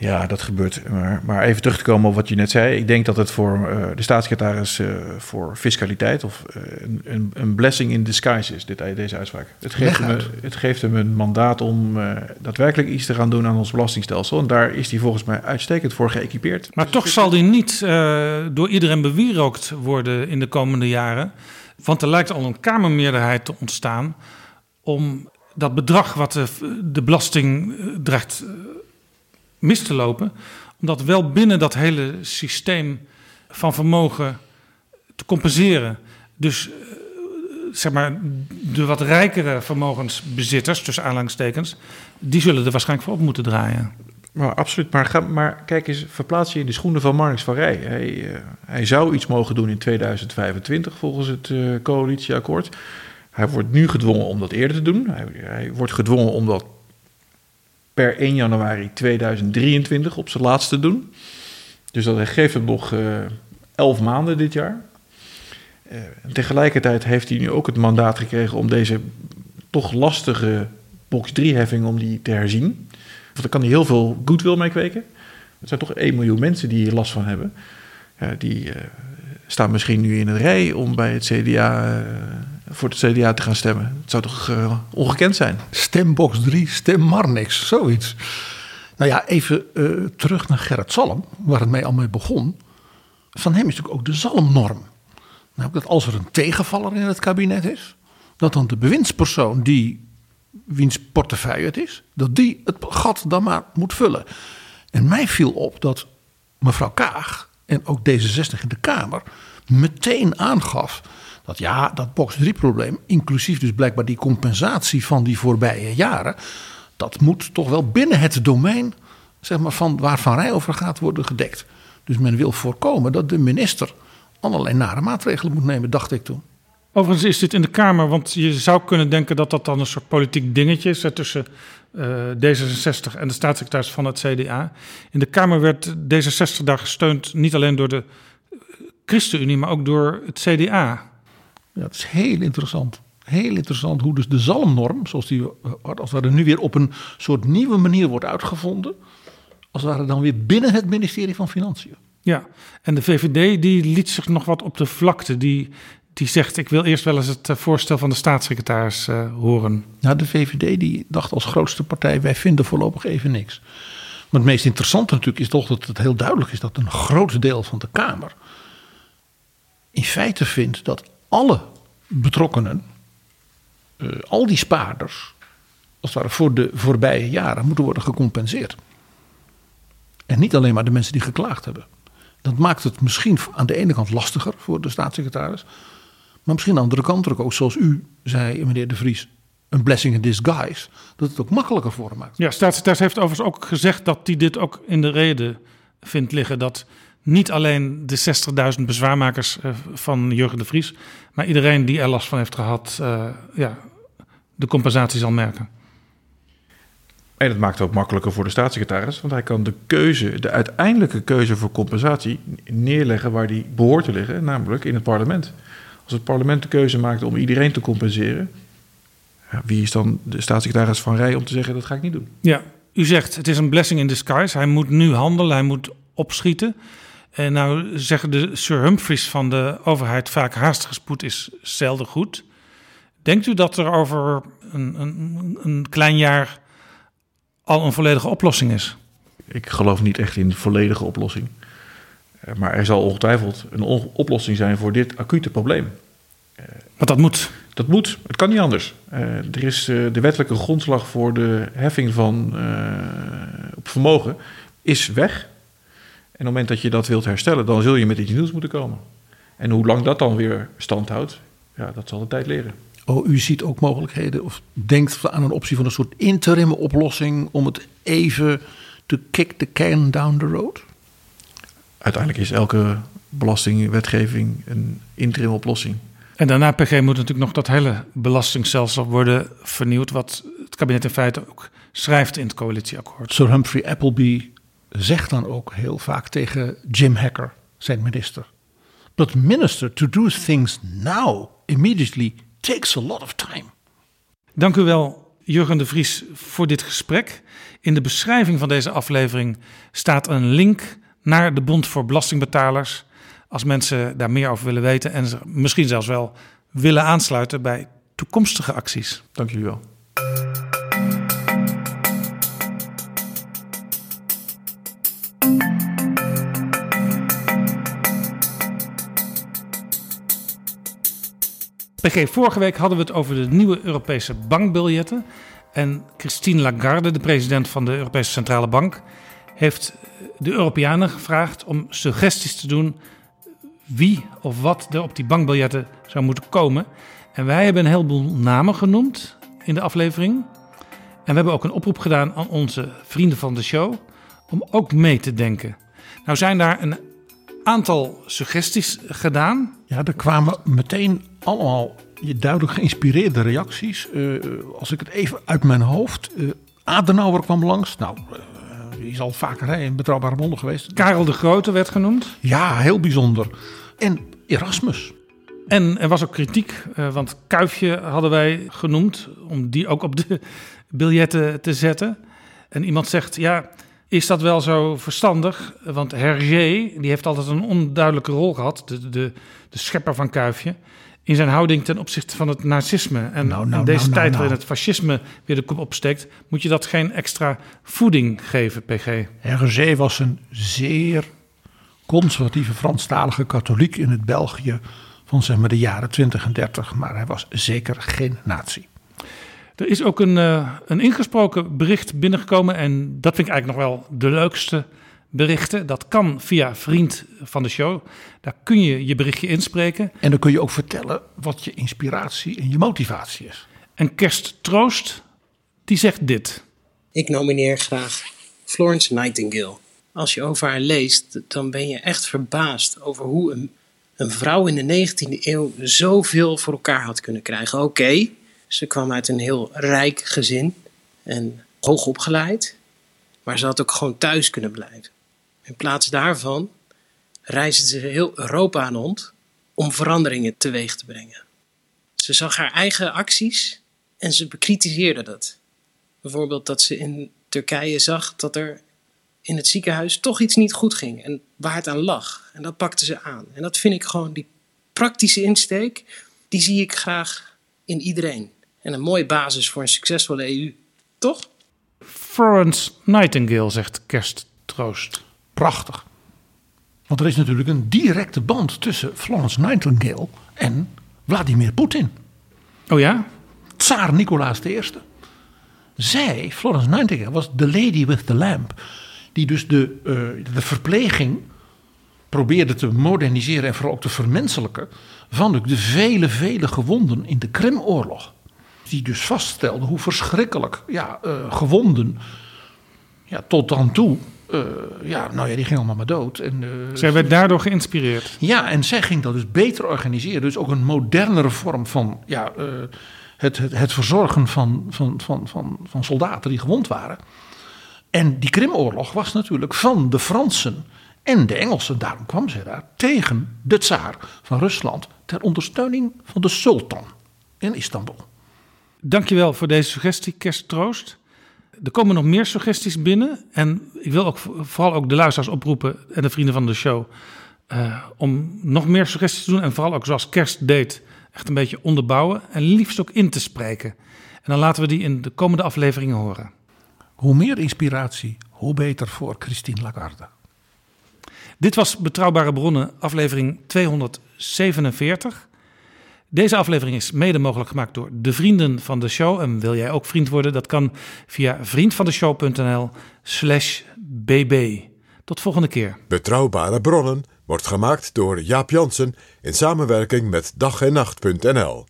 Ja, dat gebeurt. Maar, maar, even terug te komen op wat je net zei. Ik denk dat het voor uh, de staatssecretaris uh, voor fiscaliteit of uh, een, een, blessing in disguise is, dit, deze uitspraak. Het geeft, hem, het geeft hem een mandaat om daadwerkelijk iets te gaan doen aan ons belastingstelsel. En daar is hij volgens mij uitstekend voor geëquipeerd. Maar toch zal die niet door iedereen bewierookt worden in de komende jaren. Want er lijkt al een Kamermeerderheid te ontstaan om dat bedrag wat de, de belasting dreigt mis te lopen. Omdat wel binnen dat hele systeem van vermogen te compenseren. Dus zeg maar, de wat rijkere vermogensbezitters, tussen aanhalingstekens, die zullen er waarschijnlijk voor op moeten draaien. Maar absoluut. Maar, maar kijk eens, verplaats je in de schoenen van Marnix van Rij. Hij, uh, hij zou iets mogen doen in 2025 volgens het uh, coalitieakkoord. Hij wordt nu gedwongen om dat eerder te doen. Hij, hij wordt gedwongen om dat per 1 januari 2023 op zijn laatste doen. Dus dat geeft hem nog uh, 11 maanden dit jaar. Uh, tegelijkertijd heeft hij nu ook het mandaat gekregen om deze toch lastige box 3-heffing om die te herzien. Want daar kan hij heel veel goodwill mee kweken. Er zijn toch 1 miljoen mensen die hier last van hebben. die uh, staan misschien nu in een rij om bij het CDA uh, voor het CDA te gaan stemmen. Het zou toch uh, ongekend zijn? Stembox 3, stem maar niks, zoiets. Nou ja, even uh, terug naar Gerrit Salm, waar het mee al mee begon. Van hem is natuurlijk ook de zalmnorm. Nou, dat als er een tegenvaller in het kabinet is, dat dan de bewindspersoon die wiens portefeuille het is, dat die het gat dan maar moet vullen. En mij viel op dat mevrouw Kaag en ook D66 in de Kamer meteen aangaf dat ja, dat box 3 probleem, inclusief dus blijkbaar die compensatie van die voorbije jaren, dat moet toch wel binnen het domein zeg maar, van waar Van Rij over gaat worden gedekt. Dus men wil voorkomen dat de minister allerlei nare maatregelen moet nemen, dacht ik toen. Overigens is dit in de Kamer, want je zou kunnen denken dat dat dan een soort politiek dingetje is tussen uh, D66 en de staatssecretaris van het CDA. In de Kamer werd D66 daar gesteund niet alleen door de ChristenUnie, maar ook door het CDA. Ja, het is heel interessant. Heel interessant hoe dus de zalmnorm, zoals die als het nu weer op een soort nieuwe manier wordt uitgevonden, als het ware dan weer binnen het ministerie van Financiën. Ja, en de VVD die liet zich nog wat op de vlakte. Die, die zegt, ik wil eerst wel eens het eh, voorstel van de staatssecretaris uh, horen. Nou, de VVD die dacht als grootste partij, wij vinden voorlopig even niks. Maar het meest interessante natuurlijk is toch dat het heel duidelijk is dat een groot deel van de Kamer in feite vindt dat alle betrokkenen, uh, al die spaarders, als het ware voor de voorbije jaren, moeten worden gecompenseerd. En niet alleen maar de mensen die geklaagd hebben. Dat maakt het misschien aan de ene kant lastiger voor de staatssecretaris. Maar misschien aan de andere kant ook, zoals u zei, meneer De Vries, een blessing in disguise. Dat het ook makkelijker voor hem maakt. Ja, staatssecretaris heeft overigens ook gezegd dat hij dit ook in de reden vindt liggen. Dat niet alleen de 60.000 bezwaarmakers eh, van Jurgen de Vries, maar iedereen die er last van heeft gehad, uh, ja, de compensatie zal merken. En dat maakt het ook makkelijker voor de staatssecretaris, want hij kan de keuze, de uiteindelijke keuze voor compensatie, neerleggen waar die behoort te liggen, namelijk in het parlement. Als het parlement de keuze maakt om iedereen te compenseren, ja, wie is dan de staatssecretaris van Rij om te zeggen dat ga ik niet doen? Ja, u zegt het is een blessing in disguise. Hij moet nu handelen, hij moet opschieten. En nou zeggen de Sir Humphreys van de overheid vaak haastige spoed is zelden goed. Denkt u dat er over een, een, een klein jaar al een volledige oplossing is? Ik geloof niet echt in de volledige oplossing. Eh, maar er zal ongetwijfeld een oplossing zijn voor dit acute probleem. Want dat moet. Dat moet. Het kan niet anders. Uh, er is uh, de wettelijke grondslag voor de heffing van uh, op vermogen is weg. En op het moment dat je dat wilt herstellen, dan zul je met iets nieuws moeten komen. En hoe lang dat dan weer stand houdt, ja, dat zal de tijd leren. Oh, u ziet ook mogelijkheden of denkt aan een optie van een soort interim oplossing om het even te kick the can down the road? Uiteindelijk is elke belastingwetgeving een interim oplossing. En daarna, PG, moet natuurlijk nog dat hele belastingstelsel worden vernieuwd, wat het kabinet in feite ook schrijft in het coalitieakkoord. Sir Humphrey Appleby zegt dan ook heel vaak tegen Jim Hacker, zijn minister. But minister, to do things now, immediately, takes a lot of time. Dank u wel, Jurgen de Vries, voor dit gesprek. In de beschrijving van deze aflevering staat een link naar de Bond voor Belastingbetalers. Als mensen daar meer over willen weten en misschien zelfs wel willen aansluiten bij toekomstige acties. Dank jullie wel. PG, vorige week hadden we het over de nieuwe Europese bankbiljetten. En Christine Lagarde, de president van de Europese Centrale Bank, heeft de Europeanen gevraagd om suggesties te doen wie of wat er op die bankbiljetten zou moeten komen. En wij hebben een heleboel namen genoemd in de aflevering. En we hebben ook een oproep gedaan aan onze vrienden van de show om ook mee te denken. Nou zijn daar een aantal suggesties gedaan. Ja, er kwamen meteen allemaal duidelijk geïnspireerde reacties. Uh, als ik het even uit mijn hoofd. Uh, Adenauer kwam langs. Nou, die is al vaker hè, in betrouwbare bronnen geweest. Karel de Grote werd genoemd. Ja, heel bijzonder. En Erasmus. En er was ook kritiek, want Kuifje hadden wij genoemd. Om die ook op de biljetten te zetten. En iemand zegt, ja, is dat wel zo verstandig? Want Hergé, die heeft altijd een onduidelijke rol gehad. De, de, de schepper van Kuifje in zijn houding ten opzichte van het nazisme. En nou, nou, in deze nou, tijd nou, waarin het fascisme weer de kop opsteekt, moet je dat geen extra voeding geven, PG. Hergé was een zeer conservatieve Franstalige katholiek in het België van zeg maar de jaren 20 en 30, maar hij was zeker geen nazi. Er is ook een, uh, een ingesproken bericht binnengekomen en dat vind ik eigenlijk nog wel de leukste berichten. Dat kan via vriend van de show. Daar kun je je berichtje inspreken. En dan kun je ook vertellen wat je inspiratie en je motivatie is. En Kerst Troost, die zegt dit. Ik nomineer graag Florence Nightingale. Als je over haar leest, dan ben je echt verbaasd over hoe een, een vrouw in de 19e eeuw zoveel voor elkaar had kunnen krijgen. Oké, ze kwam uit een heel rijk gezin en hoog opgeleid, maar ze had ook gewoon thuis kunnen blijven. In plaats daarvan reisde ze heel Europa aan rond om veranderingen teweeg te brengen. Ze zag haar eigen acties en ze bekritiseerde dat. Bijvoorbeeld dat ze in Turkije zag dat er in het ziekenhuis toch iets niet goed ging en waar het aan lag. En dat pakte ze aan. En dat vind ik gewoon die praktische insteek, die zie ik graag in iedereen. En een mooie basis voor een succesvolle EU, toch? Florence Nightingale, zegt Kersttroost. Prachtig. Want er is natuurlijk een directe band tussen Florence Nightingale en Vladimir Poetin. Oh ja? Tsaar Nicolaas I. Zij, Florence Nightingale, was the lady with the lamp. Die dus de, uh, de verpleging probeerde te moderniseren en vooral ook te vermenselijken van de vele, vele gewonden in de Krimoorlog. Die dus vaststelde hoe verschrikkelijk ja, uh, gewonden ja, tot dan toe uh, ja, nou ja, die ging allemaal maar dood. En, uh, zij werd daardoor geïnspireerd. Ja, en zij ging dat dus beter organiseren. Dus ook een modernere vorm van ja, uh, het, het, het, verzorgen van, van, van, van, van soldaten die gewond waren. En die Krimoorlog was natuurlijk van de Fransen en de Engelsen. Daarom kwam zij daar tegen de tsaar van Rusland ter ondersteuning van de sultan in Istanbul. Dankjewel voor deze suggestie, Kerstroost. Er komen nog meer suggesties binnen. En ik wil ook vooral ook de luisteraars oproepen en de vrienden van de show. Uh, om nog meer suggesties te doen. En vooral ook zoals Kerst deed, echt een beetje onderbouwen. En liefst ook in te spreken. En dan laten we die in de komende afleveringen horen. Hoe meer inspiratie, hoe beter voor Christine Lagarde. Dit was Betrouwbare Bronnen, aflevering 247. Deze aflevering is mede mogelijk gemaakt door de vrienden van de show. En wil jij ook vriend worden? Dat kan via vriendvandeshow.nl slash bb. Tot volgende keer. Betrouwbare bronnen wordt gemaakt door Jaap Jansen in samenwerking met dag en nacht.nl.